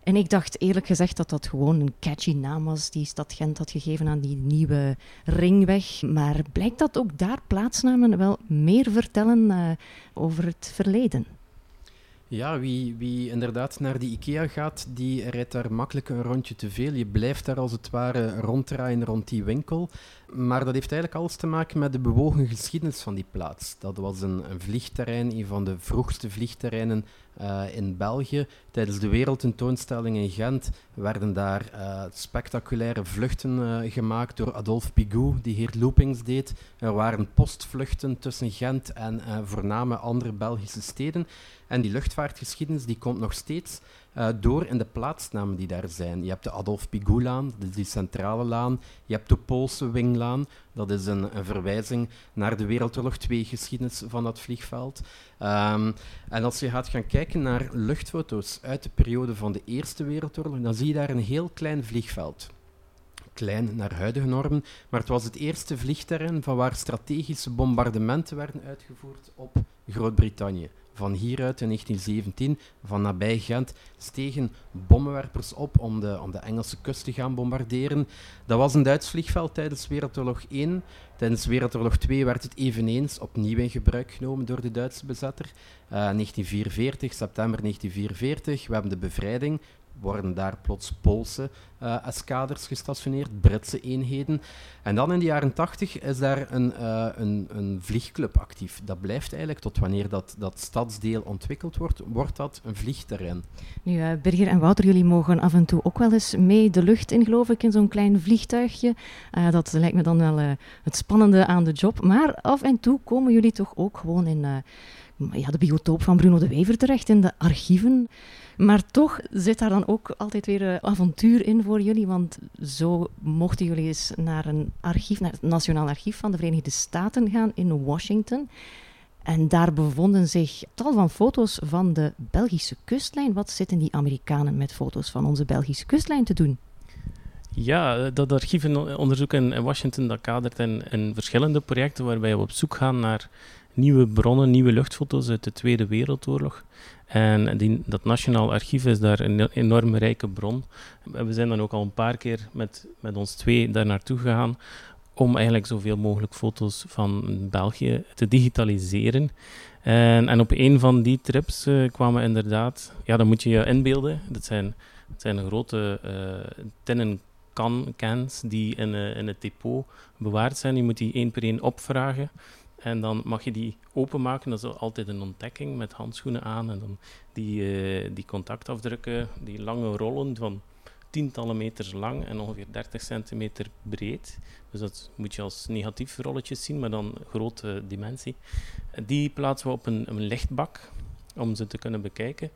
Speaker 1: En ik dacht eerlijk gezegd dat dat gewoon een catchy naam was die Stad Gent had gegeven aan die nieuwe ringweg. Maar blijkt dat ook daar plaatsnamen wel meer vertellen uh, over het verleden?
Speaker 3: Ja, wie, wie inderdaad naar die IKEA gaat, die rijdt daar makkelijk een rondje te veel. Je blijft daar als het ware ronddraaien rond die winkel. Maar dat heeft eigenlijk alles te maken met de bewogen geschiedenis van die plaats. Dat was een, een vliegterrein, een van de vroegste vliegterreinen uh, in België. Tijdens de wereldtentoonstelling in Gent werden daar uh, spectaculaire vluchten uh, gemaakt door Adolphe Pigou, die hier loopings deed. Er waren postvluchten tussen Gent en voorname andere Belgische steden. En die luchtvaartgeschiedenis die komt nog steeds uh, door in de plaatsnamen die daar zijn. Je hebt de Adolf Pigoulaan, dat is die centrale laan. Je hebt de Poolse Winglaan, dat is een, een verwijzing naar de Wereldoorlog 2 geschiedenis van dat vliegveld. Um, en als je gaat gaan kijken naar luchtfoto's uit de periode van de Eerste Wereldoorlog, dan zie je daar een heel klein vliegveld klein naar huidige normen, maar het was het eerste vliegterrein van waar strategische bombardementen werden uitgevoerd op Groot-Brittannië. Van hieruit in 1917, van nabij Gent, stegen bommenwerpers op om de, om de Engelse kust te gaan bombarderen. Dat was een Duits vliegveld tijdens Wereldoorlog 1. Tijdens Wereldoorlog 2 werd het eveneens opnieuw in gebruik genomen door de Duitse bezetter. Uh, 1944, september 1944, we hebben de bevrijding. Worden daar plots Poolse uh, eskaders gestationeerd, Britse eenheden. En dan in de jaren 80 is daar een, uh, een, een, vliegclub actief. Dat blijft eigenlijk tot wanneer dat, dat stadsdeel ontwikkeld wordt, wordt dat een vliegterrein.
Speaker 1: Nu, uh, Birger en Wouter, jullie mogen af en toe ook wel eens mee de lucht in, geloof ik, in zo'n klein vliegtuigje. dat lijkt me dan wel het spannende aan de job. Maar af en toe komen jullie toch ook gewoon in ja, de biotoop van Bruno de Wever terecht, in de archieven. Maar toch zit daar dan ook altijd weer een avontuur in voor jullie. Want zo mochten jullie eens naar een archief, naar het Nationaal Archief van de Verenigde Staten gaan in Washington. En daar bevonden zich tal van foto's van de Belgische kustlijn. Wat zitten die Amerikanen met foto's van onze Belgische kustlijn te doen?
Speaker 4: Ja, dat archievenonderzoek in Washington dat kadert in, in verschillende projecten waarbij we op zoek gaan naar nieuwe bronnen, nieuwe luchtfoto's uit de Tweede Wereldoorlog. En die, dat Nationaal Archief is daar een enorm rijke bron. We zijn dan ook al een paar keer met, met ons twee daar naartoe gegaan om eigenlijk zoveel mogelijk foto's van België te digitaliseren. En, en op een van die trips uh, kwamen inderdaad, ja, dan moet je je inbeelden. Dat zijn, dat zijn grote uh, tinnen kan cans die in, uh, in het depot bewaard zijn. Je moet die één per één opvragen. En dan mag je die openmaken. Dat is altijd een ontdekking met handschoenen aan. En dan die, uh, die contactafdrukken, die lange rollen van tientallen meters lang en ongeveer 30 centimeter breed. Dus dat moet je als negatief rolletjes zien, maar dan grote dimensie. Die plaatsen we op een, een lichtbak om ze te kunnen bekijken.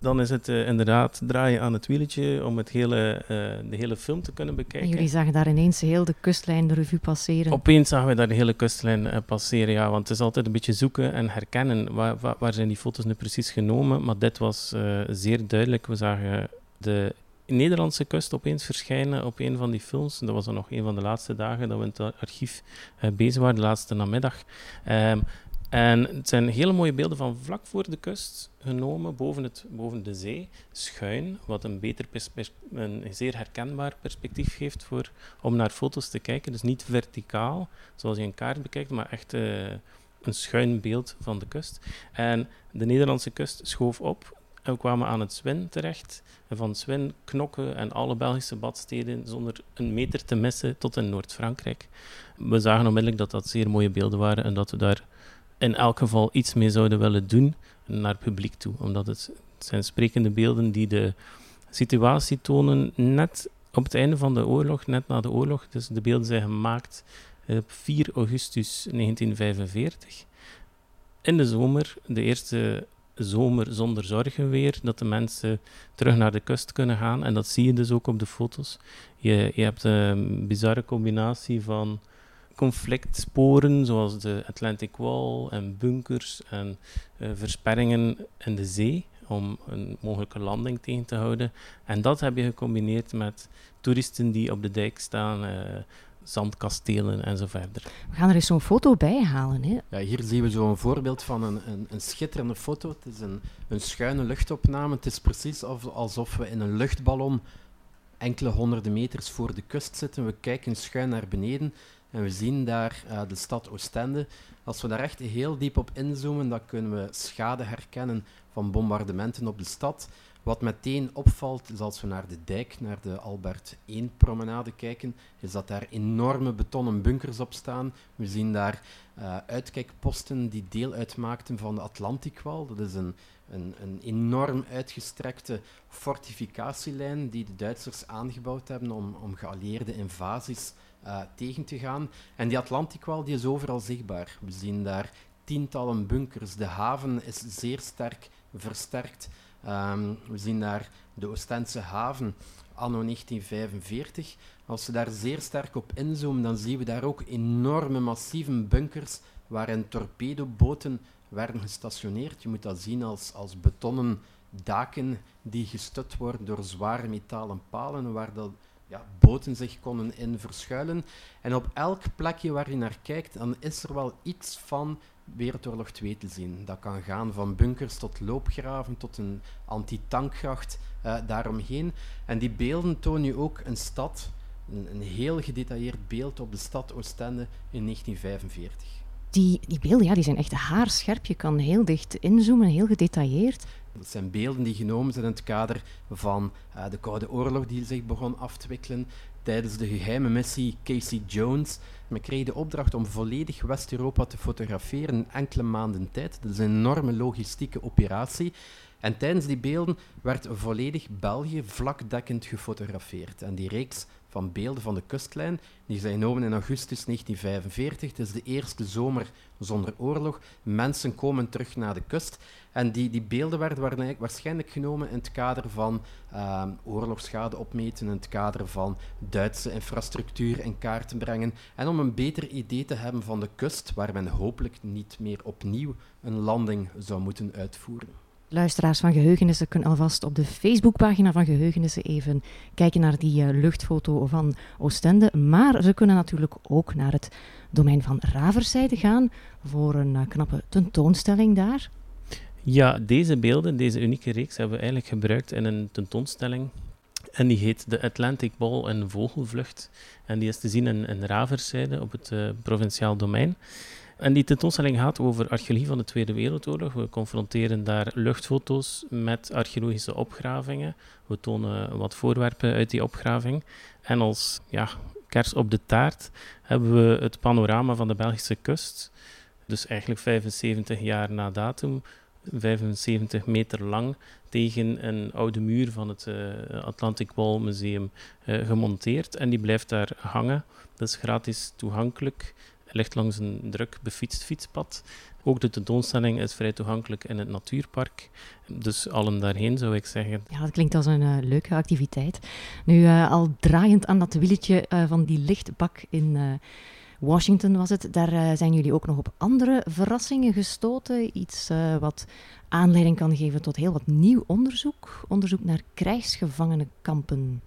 Speaker 4: Dan is het uh, inderdaad draaien aan het wieltje om het hele, uh, de hele film te kunnen bekijken.
Speaker 1: En jullie zagen daar ineens heel de kustlijn de revue passeren.
Speaker 4: Opeens zagen we daar de hele kustlijn uh, passeren, ja. Want het is altijd een beetje zoeken en herkennen. Waar, waar, waar zijn die foto's nu precies genomen? Maar dit was zeer duidelijk. We zagen de Nederlandse kust opeens verschijnen op een van die films. Dat was dan nog een van de laatste dagen dat we in het archief bezig waren, de laatste namiddag. Um, en het zijn hele mooie beelden van vlak voor de kust genomen, boven, het, boven de zee, schuin, wat een, beter een zeer herkenbaar perspectief geeft voor, om naar foto's te kijken. Dus niet verticaal, zoals je een kaart bekijkt, maar echt uh, een schuin beeld van de kust. En de Nederlandse kust schoof op en we kwamen aan het Zwin terecht. En van Zwin, Knokke en alle Belgische badsteden zonder een meter te missen tot in Noord-Frankrijk. We zagen onmiddellijk dat dat zeer mooie beelden waren en dat we daar in elk geval iets mee zouden willen doen naar publiek toe. Omdat het, zijn sprekende beelden die de situatie tonen net op het einde van de oorlog, net na de oorlog. Dus de beelden zijn gemaakt op 4 augustus 1945. In de zomer, de eerste zomer zonder zorgen weer, dat de mensen terug naar de kust kunnen gaan. En dat zie je dus ook op de foto's. Je, je hebt een bizarre combinatie van conflictsporen, zoals de Atlantic Wall en bunkers en uh, versperringen in de zee om een mogelijke landing tegen te houden. En dat heb je gecombineerd met toeristen die op de dijk staan, uh, zandkastelen en zo verder.
Speaker 1: We gaan er eens zo'n foto bij halen. Hè?
Speaker 3: Ja, hier zien we zo'n voorbeeld van een, een, een, schitterende foto. Het is een, een schuine luchtopname. Het is precies alsof we in een luchtballon enkele honderden meters voor de kust zitten. We kijken schuin naar beneden en we zien daar uh, de stad Oostende. Als we daar echt heel diep op inzoomen, dan kunnen we schade herkennen van bombardementen op de stad. Wat meteen opvalt, is als we naar de dijk, naar de Albert 1 promenade kijken, is dat daar enorme betonnen bunkers op staan. We zien daar uh, uitkijkposten die deel uitmaakten van de Atlantikwal. Dat is een, een, een enorm uitgestrekte fortificatielijn die de Duitsers aangebouwd hebben om, om geallieerde invasies uh, tegen te gaan. En die Atlantikwal die is overal zichtbaar. We zien daar tientallen bunkers. De haven is zeer sterk versterkt. Um, we zien daar de Oostense haven anno 1945. Als we daar zeer sterk op inzoomen, dan zien we daar ook enorme massieve bunkers waarin torpedoboten werden gestationeerd. Je moet dat zien als, als betonnen daken die gestut worden door zware metalen palen, waar dat ja, boten zich konden in verschuilen. En op elk plekje waar je naar kijkt, dan is er wel iets van Wereldoorlog 2 te zien. Dat kan gaan van bunkers tot loopgraven, tot een antitankgracht uh, daaromheen. En die beelden tonen nu ook een stad, een, een heel gedetailleerd beeld op de stad Oostende in 1945.
Speaker 1: Die, die beelden ja, die zijn echt haarscherp. Je kan heel dicht inzoomen, heel gedetailleerd.
Speaker 3: Dat zijn beelden die genomen zijn in het kader van uh, de Koude Oorlog die zich begon af te wikkelen tijdens de geheime missie Casey Jones. Men kreeg de opdracht om volledig West-Europa te fotograferen in enkele maanden tijd. Dat is een enorme logistieke operatie. En tijdens die beelden werd volledig België vlakdekkend gefotografeerd. En die reeks van beelden van de kustlijn. Die zijn genomen in augustus 1945. Het is de eerste zomer zonder oorlog. Mensen komen terug naar de kust. En die, die beelden werden waarschijnlijk genomen in het kader van uh, oorlogsschade opmeten, in het kader van Duitse infrastructuur in kaart brengen. En om een beter idee te hebben van de kust, waar men hopelijk niet meer opnieuw een landing zou moeten uitvoeren.
Speaker 1: Luisteraars van Geheugenissen kunnen alvast op de Facebookpagina van Geheugenissen even kijken naar die uh, luchtfoto van Oostende. Maar ze kunnen natuurlijk ook naar het domein van Raverzijde gaan voor een uh, knappe tentoonstelling daar.
Speaker 4: Ja, deze beelden, deze unieke reeks, hebben we eigenlijk gebruikt in een tentoonstelling. En die heet de Atlantic Ball en Vogelvlucht. En die is te zien in, in op het uh, provinciaal domein. En die tentoonstelling gaat over archeologie van de Tweede Wereldoorlog. We confronteren daar luchtfoto's met archeologische opgravingen. We tonen wat voorwerpen uit die opgraving. En als ja, kers op de taart hebben we het panorama van de Belgische kust. Dus eigenlijk 75 jaar na datum, 75 meter lang, tegen een oude muur van het uh, Atlantic Wall Museum uh, gemonteerd. En die blijft daar hangen. Dat is gratis toegankelijk ligt langs een druk befietst fietspad. Ook de tentoonstelling is vrij toegankelijk in het natuurpark. Dus allen daarheen zou ik zeggen.
Speaker 1: Ja, dat klinkt als een uh, leuke activiteit. Nu, uh, al draaiend aan dat wieltje uh, van die lichtbak in Washington was het. Daar zijn jullie ook nog op andere verrassingen gestoten. Iets wat aanleiding kan geven tot heel wat nieuw onderzoek. Onderzoek naar krijgsgevangenenkampen.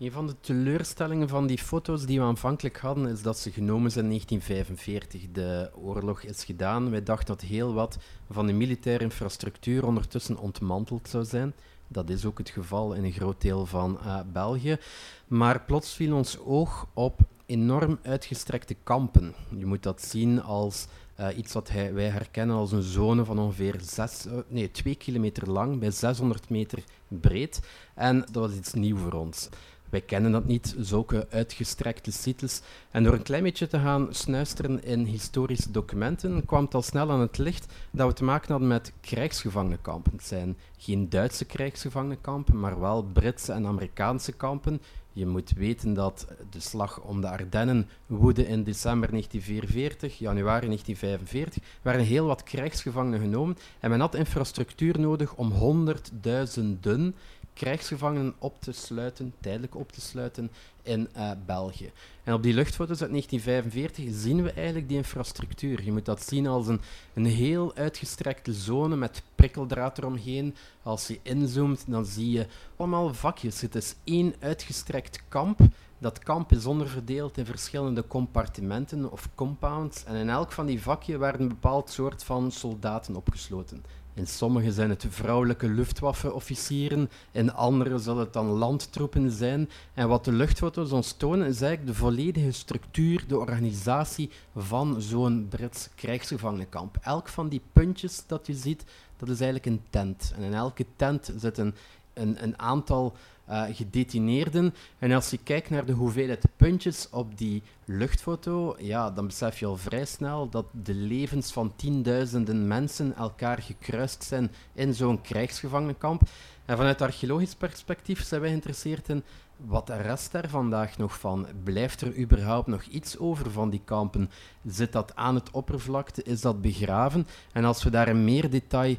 Speaker 3: Een van de teleurstellingen van die foto's die we aanvankelijk hadden, is dat ze genomen zijn in 1945. De oorlog is gedaan. Wij dachten dat heel wat van de militaire infrastructuur ondertussen ontmanteld zou zijn. Dat is ook het geval in een groot deel van uh, België. Maar plots viel ons oog op enorm uitgestrekte kampen. Je moet dat zien als uh, iets wat wij herkennen als een zone van ongeveer uh, nee, 2 kilometer lang bij 600 meter breed. En dat was iets nieuw voor ons. Wij kennen dat niet, zulke uitgestrekte sites. En door een klein beetje te gaan snuisteren in historische documenten, kwam het al snel aan het licht dat we te maken hadden met krijgsgevangenenkampen. Het zijn geen Duitse krijgsgevangenenkampen, maar wel Britse en Amerikaanse kampen. Je moet weten dat de slag om de Ardennen woedde in december 1944, januari 1945, werden heel wat krijgsgevangenen genomen en men had infrastructuur nodig om honderdduizenden krijgsgevangenen op te sluiten, tijdelijk op te sluiten in uh, België. En op die luchtfoto's uit 1945 zien we eigenlijk die infrastructuur. Je moet dat zien als een, een heel uitgestrekte zone met prikkeldraad eromheen. Als je inzoomt, dan zie je allemaal vakjes. Het is één uitgestrekt kamp. Dat kamp is onderverdeeld in verschillende compartimenten of compounds. En in elk van die vakjes werden een bepaald soort van soldaten opgesloten. In sommige zijn het vrouwelijke luchtwaffenofficieren, in andere zullen het dan landtroepen zijn. En wat de luchtfoto's ons tonen, is eigenlijk de volledige structuur, de organisatie van zo'n Brits krijgsgevangenenkamp. Elk van die puntjes dat je ziet, dat is eigenlijk een tent. En in elke tent zit een, een, een aantal uh, gedetineerden. En als je kijkt naar de hoeveelheid puntjes op die luchtfoto, ja, dan besef je al vrij snel dat de levens van tienduizenden mensen elkaar gekruist zijn in zo'n krijgsgevangenenkamp. En vanuit archeologisch perspectief zijn wij geïnteresseerd in wat de rest daar vandaag nog van? Blijft er überhaupt nog iets over van die kampen? Zit dat aan het oppervlakte? Is dat begraven? En als we daar in meer detail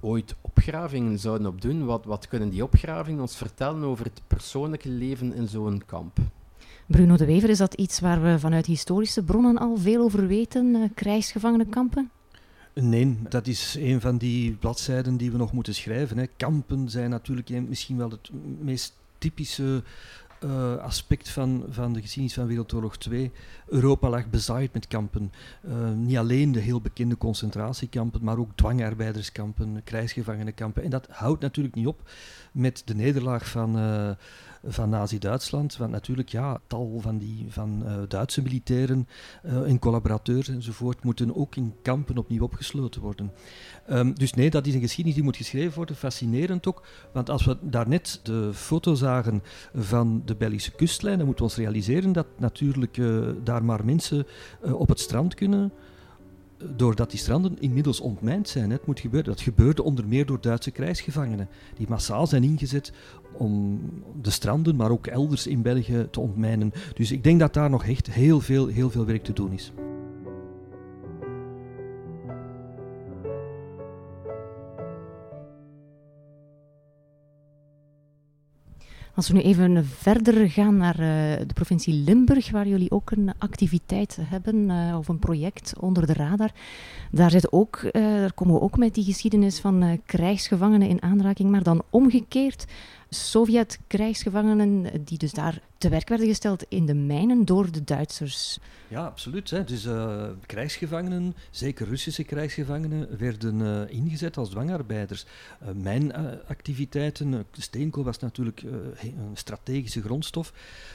Speaker 3: ooit opgravingen zouden op doen, wat, wat kunnen die opgravingen ons vertellen over het persoonlijke leven in zo'n kamp?
Speaker 1: Bruno de Wever, is dat iets waar we vanuit historische bronnen al veel over weten, uh, krijgsgevangenenkampen?
Speaker 2: Nee, dat is een van die bladzijden die we nog moeten schrijven. Hè. Kampen zijn natuurlijk misschien wel het meest typische uh, aspect van, van de geschiedenis van Wereldoorlog 2. Europa lag bezaaid met kampen. Uh, niet alleen de heel bekende concentratiekampen, maar ook dwangarbeiderskampen, krijgsgevangenenkampen. En dat houdt natuurlijk niet op met de nederlaag van uh, van Nazi-Duitsland. Want natuurlijk, ja, tal van, die, van uh, Duitse militairen en collaborateurs enzovoort moeten ook in kampen opnieuw opgesloten worden. Um, dus nee, dat is een geschiedenis die moet geschreven worden. Fascinerend ook, want als we daarnet de foto zagen van de Belgische kustlijn, dan moeten we ons realiseren dat natuurlijk uh, daar maar mensen op het strand kunnen doordat die stranden inmiddels ontmijnd zijn. Het moet gebeuren. Dat gebeurde onder meer door Duitse krijgsgevangenen, die massaal zijn ingezet om de stranden, maar ook elders in België te ontmijnen. Dus ik denk dat daar nog echt heel veel, heel veel werk te doen is.
Speaker 1: Als we nu even verder gaan naar uh, de provincie Limburg, waar jullie ook een activiteit hebben uh, of een project onder de radar. Daar, zit ook, uh, daar komen we ook met die geschiedenis van krijgsgevangenen in aanraking, maar dan omgekeerd. Sovjet-krijgsgevangenen die dus daar te werk werden gesteld in de mijnen door de Duitsers.
Speaker 2: Ja, absoluut. Hè. Dus uh, krijgsgevangenen, zeker Russische krijgsgevangenen, werden uh, ingezet als dwangarbeiders. Uh, mijnactiviteiten, steenkool was natuurlijk een strategische grondstof.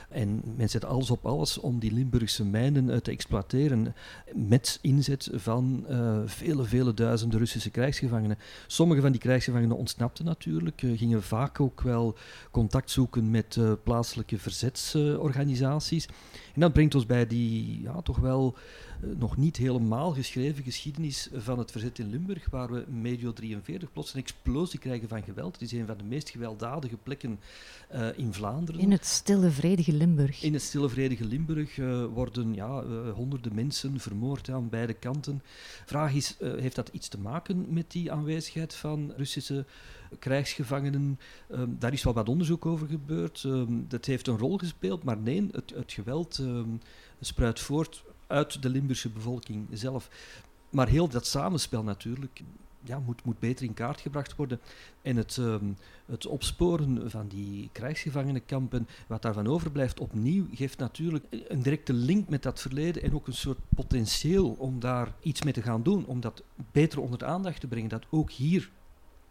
Speaker 2: En men zet alles op alles om die Limburgse mijnen te exploiteren met inzet van vele, vele duizenden Russische krijgsgevangenen. Sommige van die krijgsgevangenen ontsnapten natuurlijk, gingen vaak ook wel contact zoeken met plaatselijke verzet organisaties. En dat brengt ons bij die ja, toch wel eh, nog niet helemaal geschreven geschiedenis van het verzet in Limburg, waar we medio 43 plots een explosie krijgen van geweld. Het is een van de meest gewelddadige plekken uh, in Vlaanderen.
Speaker 1: In het stille, vredige Limburg.
Speaker 2: In het stille, vredige Limburg uh, worden ja, honderden mensen vermoord aan beide kanten. Vraag is, heeft dat iets te maken met die aanwezigheid van Russische krijgsgevangenen. Um, daar is wel wat onderzoek over gebeurd. Um, dat heeft een rol gespeeld, maar nee, het, het geweld um, spruit voort uit de Limburgse bevolking zelf. Maar heel dat samenspel natuurlijk ja, moet, moet beter in kaart gebracht worden. En het, um, het opsporen van die krijgsgevangenenkampen, wat daarvan overblijft opnieuw, geeft natuurlijk een directe link met dat verleden en ook een soort potentieel om daar iets mee te gaan doen, om dat beter onder de aandacht te brengen. Dat ook hier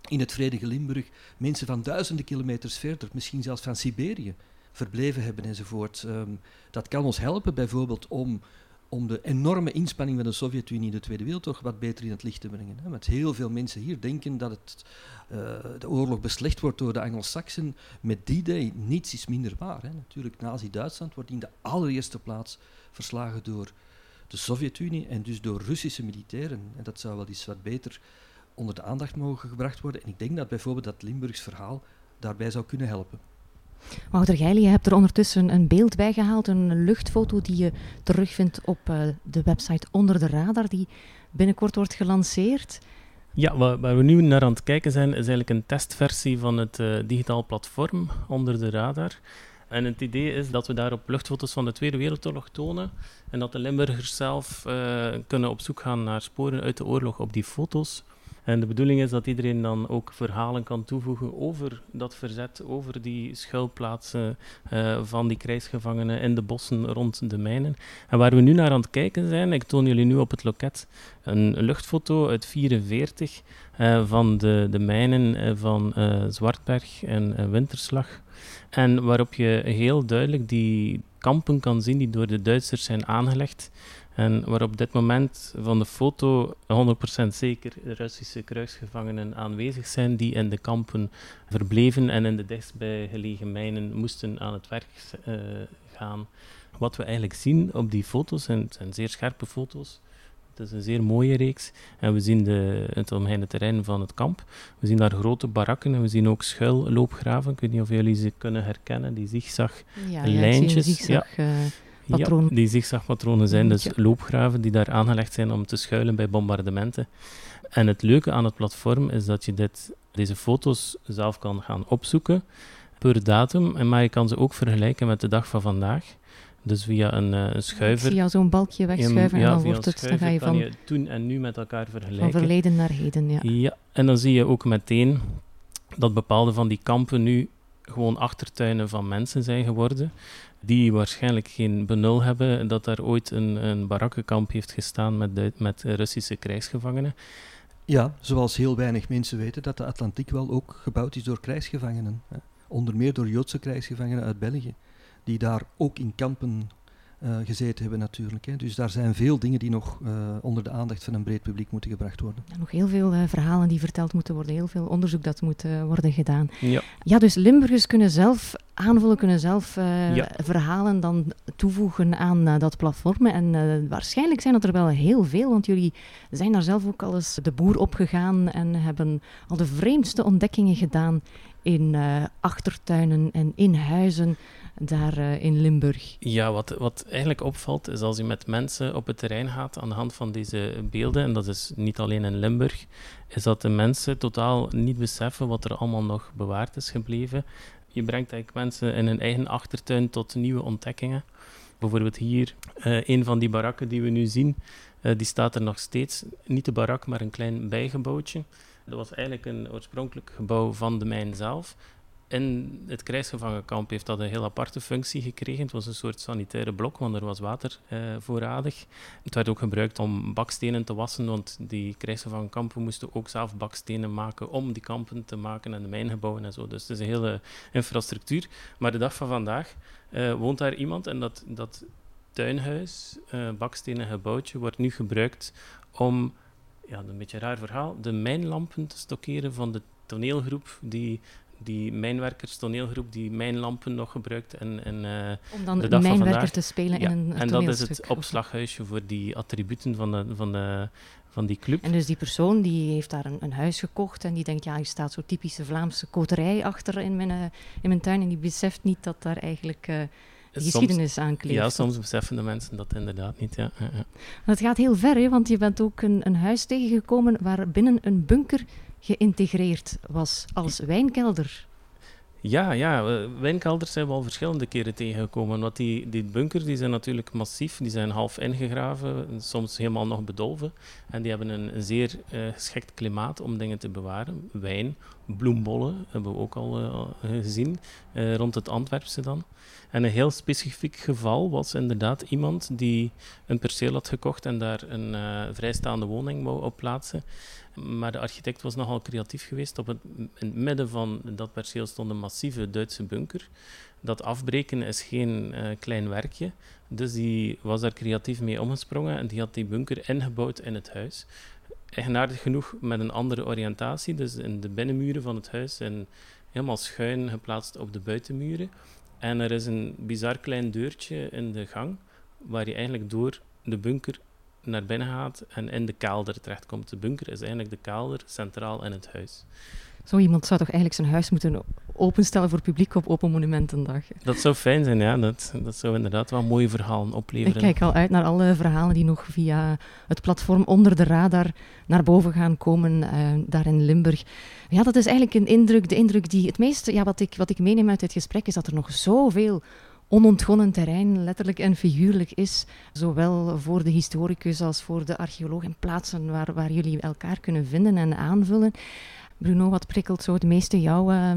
Speaker 2: in het vredige Limburg mensen van duizenden kilometers verder, misschien zelfs van Siberië, verbleven hebben enzovoort. Um, dat kan ons helpen bijvoorbeeld om, om de enorme inspanning van de Sovjet-Unie in de Tweede Wereldoorlog wat beter in het licht te brengen. Hè. Met heel veel mensen hier denken dat het, uh, de oorlog beslecht wordt door de Anglo-Saxen. Met die day niets is minder waar. Hè. Natuurlijk, Nazi-Duitsland wordt in de allereerste plaats verslagen door de Sovjet-Unie en dus door Russische militairen. En dat zou wel eens wat beter onder de aandacht mogen gebracht worden. En ik denk dat bijvoorbeeld dat Limburgs verhaal daarbij zou kunnen helpen.
Speaker 1: Wouter Geijlen, je hebt er ondertussen een beeld bij gehaald, een luchtfoto die je terugvindt op uh, de website Onder de Radar, die binnenkort wordt gelanceerd.
Speaker 4: Ja, waar, we nu naar aan het kijken zijn, is eigenlijk een testversie van het uh, digitaal platform Onder de Radar. En het idee is dat we daarop luchtfoto's van de Tweede Wereldoorlog tonen en dat de Limburgers zelf uh, kunnen op zoek gaan naar sporen uit de oorlog op die foto's. En de bedoeling is dat iedereen dan ook verhalen kan toevoegen over dat verzet, over die schuilplaatsen uh, van die krijgsgevangenen in de bossen rond de mijnen. En waar we nu naar aan het kijken zijn, ik toon jullie nu op het loket een luchtfoto uit 44 uh, van de, de mijnen uh, van Zwartberg en Winterslag. En waarop je heel duidelijk die kampen kan zien die door de Duitsers zijn aangelegd. En waar op dit moment van de foto 100% zeker Russische kruisgevangenen aanwezig zijn die in de kampen verbleven en in de dichtstbij gelegen mijnen moesten aan het werk uh, gaan. Wat we eigenlijk zien op die foto's, en het zijn zeer scherpe foto's, het is een zeer mooie reeks. En we zien de, het omheinde terrein van het kamp. We zien daar grote barakken en we zien ook schuilloopgraven. Ik weet niet of jullie ze kunnen herkennen, die zigzag ja, lijntjes. Ja,
Speaker 1: zigzag, uh, patroon.
Speaker 4: Ja, die zigzagpatronen zijn dus loopgraven die daar aangelegd zijn om te schuilen bij bombardementen. En het leuke aan het platform is dat je dit, deze foto's zelf kan gaan opzoeken per datum, maar je kan ze ook vergelijken met de dag van vandaag. Dus via een, uh, een schuiver.
Speaker 1: Ik zie zo'n balkje wegschuiven en dan wordt het. Dan ga je van je
Speaker 4: toen en nu met elkaar vergelijken.
Speaker 1: Van verleden naar heden, ja.
Speaker 4: Ja, en dan zie je ook meteen dat bepaalde van die kampen nu gewoon achtertuinen van mensen zijn geworden die waarschijnlijk geen benul hebben dat daar ooit een, een barakkenkamp heeft gestaan met, met Russische krijgsgevangenen.
Speaker 2: Ja, zoals heel weinig mensen weten dat de Atlantiek wel ook gebouwd is door krijgsgevangenen. Onder meer door Joodse krijgsgevangenen uit België, die daar ook in kampen uh, gezeten hebben natuurlijk. Hè. Dus daar zijn veel dingen die nog uh, onder de aandacht van een breed publiek moeten gebracht worden.
Speaker 1: Ja, nog heel veel uh, verhalen die verteld moeten worden, heel veel onderzoek dat moet worden gedaan.
Speaker 4: Ja.
Speaker 1: ja, dus Limburgers kunnen zelf aanvullen, kunnen zelf ja. verhalen dan toevoegen aan dat platform. En waarschijnlijk zijn dat er wel heel veel, want jullie zijn daar zelf ook al eens de boer opgegaan en hebben al de vreemdste ontdekkingen gedaan in achtertuinen en in huizen daar uh, in Limburg.
Speaker 4: Ja, wat, wat eigenlijk opvalt is als je met mensen op het terrein gaat aan de hand van deze beelden, en dat is niet alleen in Limburg, is dat de mensen totaal niet beseffen wat er allemaal nog bewaard is gebleven. Je brengt eigenlijk mensen in hun eigen achtertuin tot nieuwe ontdekkingen. Bijvoorbeeld hier, uh, een van die barakken die we nu zien, uh, die staat er nog steeds. Niet de barak, maar een klein bijgebouwtje. Dat was eigenlijk een oorspronkelijk gebouw van de mijn zelf in het krijgsgevangenkamp heeft dat een heel aparte functie gekregen. Het was een soort sanitaire blok, want er was water eh, voorradig. Het werd ook gebruikt om bakstenen te wassen, want die krijgsgevangenkampen moesten ook zelf bakstenen maken om die kampen te maken en de mijngebouwen en zo. Dus het is een hele infrastructuur. Maar de dag van vandaag uh, woont daar iemand en dat, dat tuinhuis, uh, bakstenen gebouwtje, wordt nu gebruikt om, ja, een beetje een raar verhaal, de mijnlampen te stockeren van de toneelgroep die die mijnwerkers toneelgroep die mijnlampen nog gebruikt. En, en, uh,
Speaker 1: Om dan
Speaker 4: de dag
Speaker 1: mijnwerker
Speaker 4: vandaag,
Speaker 1: te spelen
Speaker 4: ja,
Speaker 1: in een
Speaker 4: En dat is het opslaghuisje voor die attributen van, de, van, de, van die club.
Speaker 1: En dus die persoon die heeft daar een, een huis gekocht en die denkt, ja, er staat zo'n typische Vlaamse koterij achter in mijn, uh, in mijn tuin en die beseft niet dat daar eigenlijk... Uh, de geschiedenis aankleeft.
Speaker 4: Ja, soms beseffen de mensen dat inderdaad niet. Ja. ja, ja.
Speaker 1: Het gaat heel ver, hè, want je bent ook een, een huis tegengekomen waar binnen een bunker geïntegreerd was als wijnkelder.
Speaker 4: Ja, ja, wijnkelders zijn we al verschillende keren tegengekomen. Want die, die bunkers die zijn natuurlijk massief, die zijn half ingegraven, soms helemaal nog bedolven. En die hebben een, een zeer uh, geschikt klimaat om dingen te bewaren. Wijn, bloembollen hebben we ook al uh, gezien, uh, rond het Antwerpse dan. En een heel specifiek geval was inderdaad iemand die een perceel had gekocht en daar een vrijstaande woning wou op plaatsen. Maar de architect was nogal creatief geweest. Op het, in het midden van dat perceel stond een massieve Duitse bunker. Dat afbreken is geen uh, klein werkje. Dus die was daar creatief mee omgesprongen en die had die bunker ingebouwd in het huis. Eigenaardig genoeg met een andere oriëntatie, dus in de binnenmuren van het huis en helemaal schuin geplaatst op de buitenmuren. En er is een bizar klein deurtje in de gang, waar je eigenlijk door de bunker naar binnen gaat en in de kelder terechtkomt. De bunker is eigenlijk de kelder centraal in het huis.
Speaker 1: Zo iemand zou toch eigenlijk zijn huis moeten openstellen voor publiek op Open Monumentendag?
Speaker 4: Dat zou fijn zijn, ja. Dat, dat zou inderdaad wel mooie verhalen opleveren.
Speaker 1: Ik kijk al uit naar alle verhalen die nog via het platform onder de radar naar boven gaan komen, uh, daar in Limburg. Ja, dat is eigenlijk een indruk, de indruk die het meeste, ja, wat ik, wat ik meeneem uit dit gesprek, is dat er nog zoveel onontgonnen terrein, letterlijk en figuurlijk is, zowel voor de historicus als voor de archeoloog en plaatsen waar, waar jullie elkaar kunnen vinden en aanvullen. Bruno, wat prikkelt zo het meeste jouw, uh,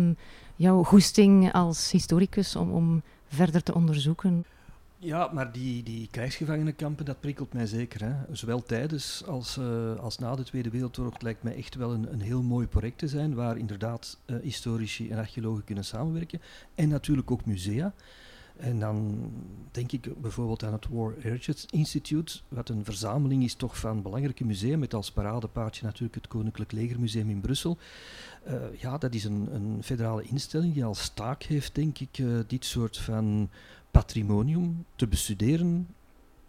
Speaker 1: jouw goesting als historicus om, om verder te onderzoeken?
Speaker 2: Ja, maar die, die krijgsgevangenenkampen, dat prikkelt mij zeker. Hè. Zowel tijdens als, uh, als na de Tweede Wereldoorlog lijkt mij echt wel een, een heel mooi project te zijn, waar inderdaad uh, historici en archeologen kunnen samenwerken. En natuurlijk ook musea. En dan denk ik bijvoorbeeld aan het War Heritage Institute, wat een verzameling is toch van belangrijke musea, met als paradepaardje natuurlijk het Koninklijk Legermuseum in Brussel. Uh, ja, dat is een, een, federale instelling die als taak heeft, denk ik, uh, dit soort van patrimonium te bestuderen,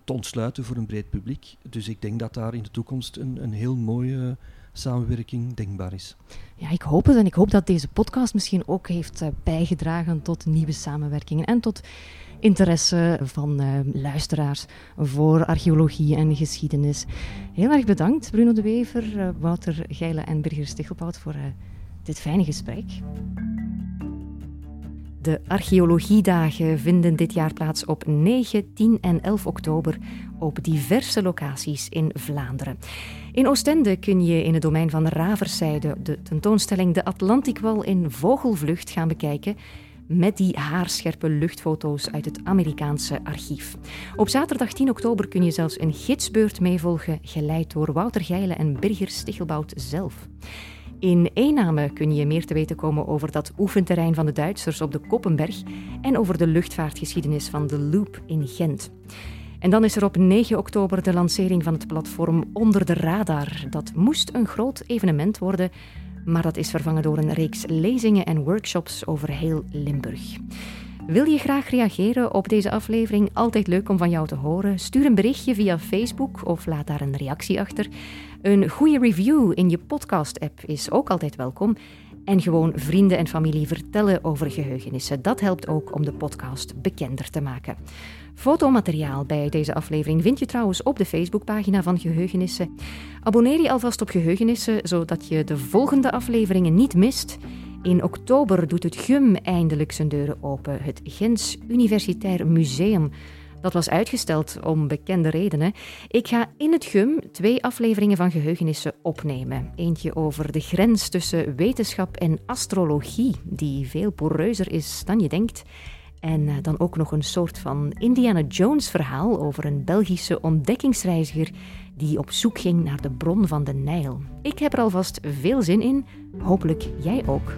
Speaker 2: te ontsluiten voor een breed publiek. Dus ik denk dat daar in de toekomst een, een heel mooie samenwerking denkbaar is.
Speaker 1: Ja, ik hoop het en ik hoop dat deze podcast misschien ook heeft uh, bijgedragen tot nieuwe samenwerkingen en tot interesse van uh, luisteraars voor archeologie en geschiedenis. Heel erg bedankt, Bruno de Wever, uh, Wouter Geile en Birger Stichelpout voor dit fijne gesprek. De archeologiedagen vinden dit jaar plaats op 9, 10 en 11 oktober op diverse locaties in Vlaanderen. In Oostende kun je in het domein van Raverszijde de tentoonstelling De Atlantikwal in vogelvlucht gaan bekijken met die haarscherpe luchtfoto's uit het Amerikaanse archief. Op zaterdag 10 oktober kun je zelfs een gidsbeurt meevolgen, geleid door Wouter Geile en Birger Stichelbout zelf. In Eename kun je meer te weten komen over dat oefenterrein van de Duitsers op de Koppenberg en over de luchtvaartgeschiedenis van de Loop in Gent. En dan is er op 9 oktober de lancering van het platform Onder de Radar. Dat moest een groot evenement worden, maar dat is vervangen door een reeks lezingen en workshops over heel Limburg. Wil je graag reageren op deze aflevering? Altijd leuk om van jou te horen. Stuur een berichtje via Facebook of laat daar een reactie achter. Een goede review in je podcast-app is ook altijd welkom. En gewoon vrienden en familie vertellen over geheugenissen. Dat helpt ook om de podcast bekender te maken. Fotomateriaal bij deze aflevering vind je trouwens op de Facebookpagina van Geheugenissen. Abonneer je alvast op Geheugenissen, zodat je de volgende afleveringen niet mist. In oktober doet het GUM eindelijk zijn deuren open, het Gens Universitair Museum. Dat was uitgesteld om bekende redenen. Ik ga in het GUM twee afleveringen van Geheugenissen opnemen. Eentje over de grens tussen wetenschap en astrologie, die veel poreuzer is dan je denkt. En eh, dan ook nog een soort van Indiana Jones verhaal over een Belgische ontdekkingsreiziger die op zoek ging naar de bron van de Nijl. Ik heb er alvast veel zin in, hopelijk jij ook.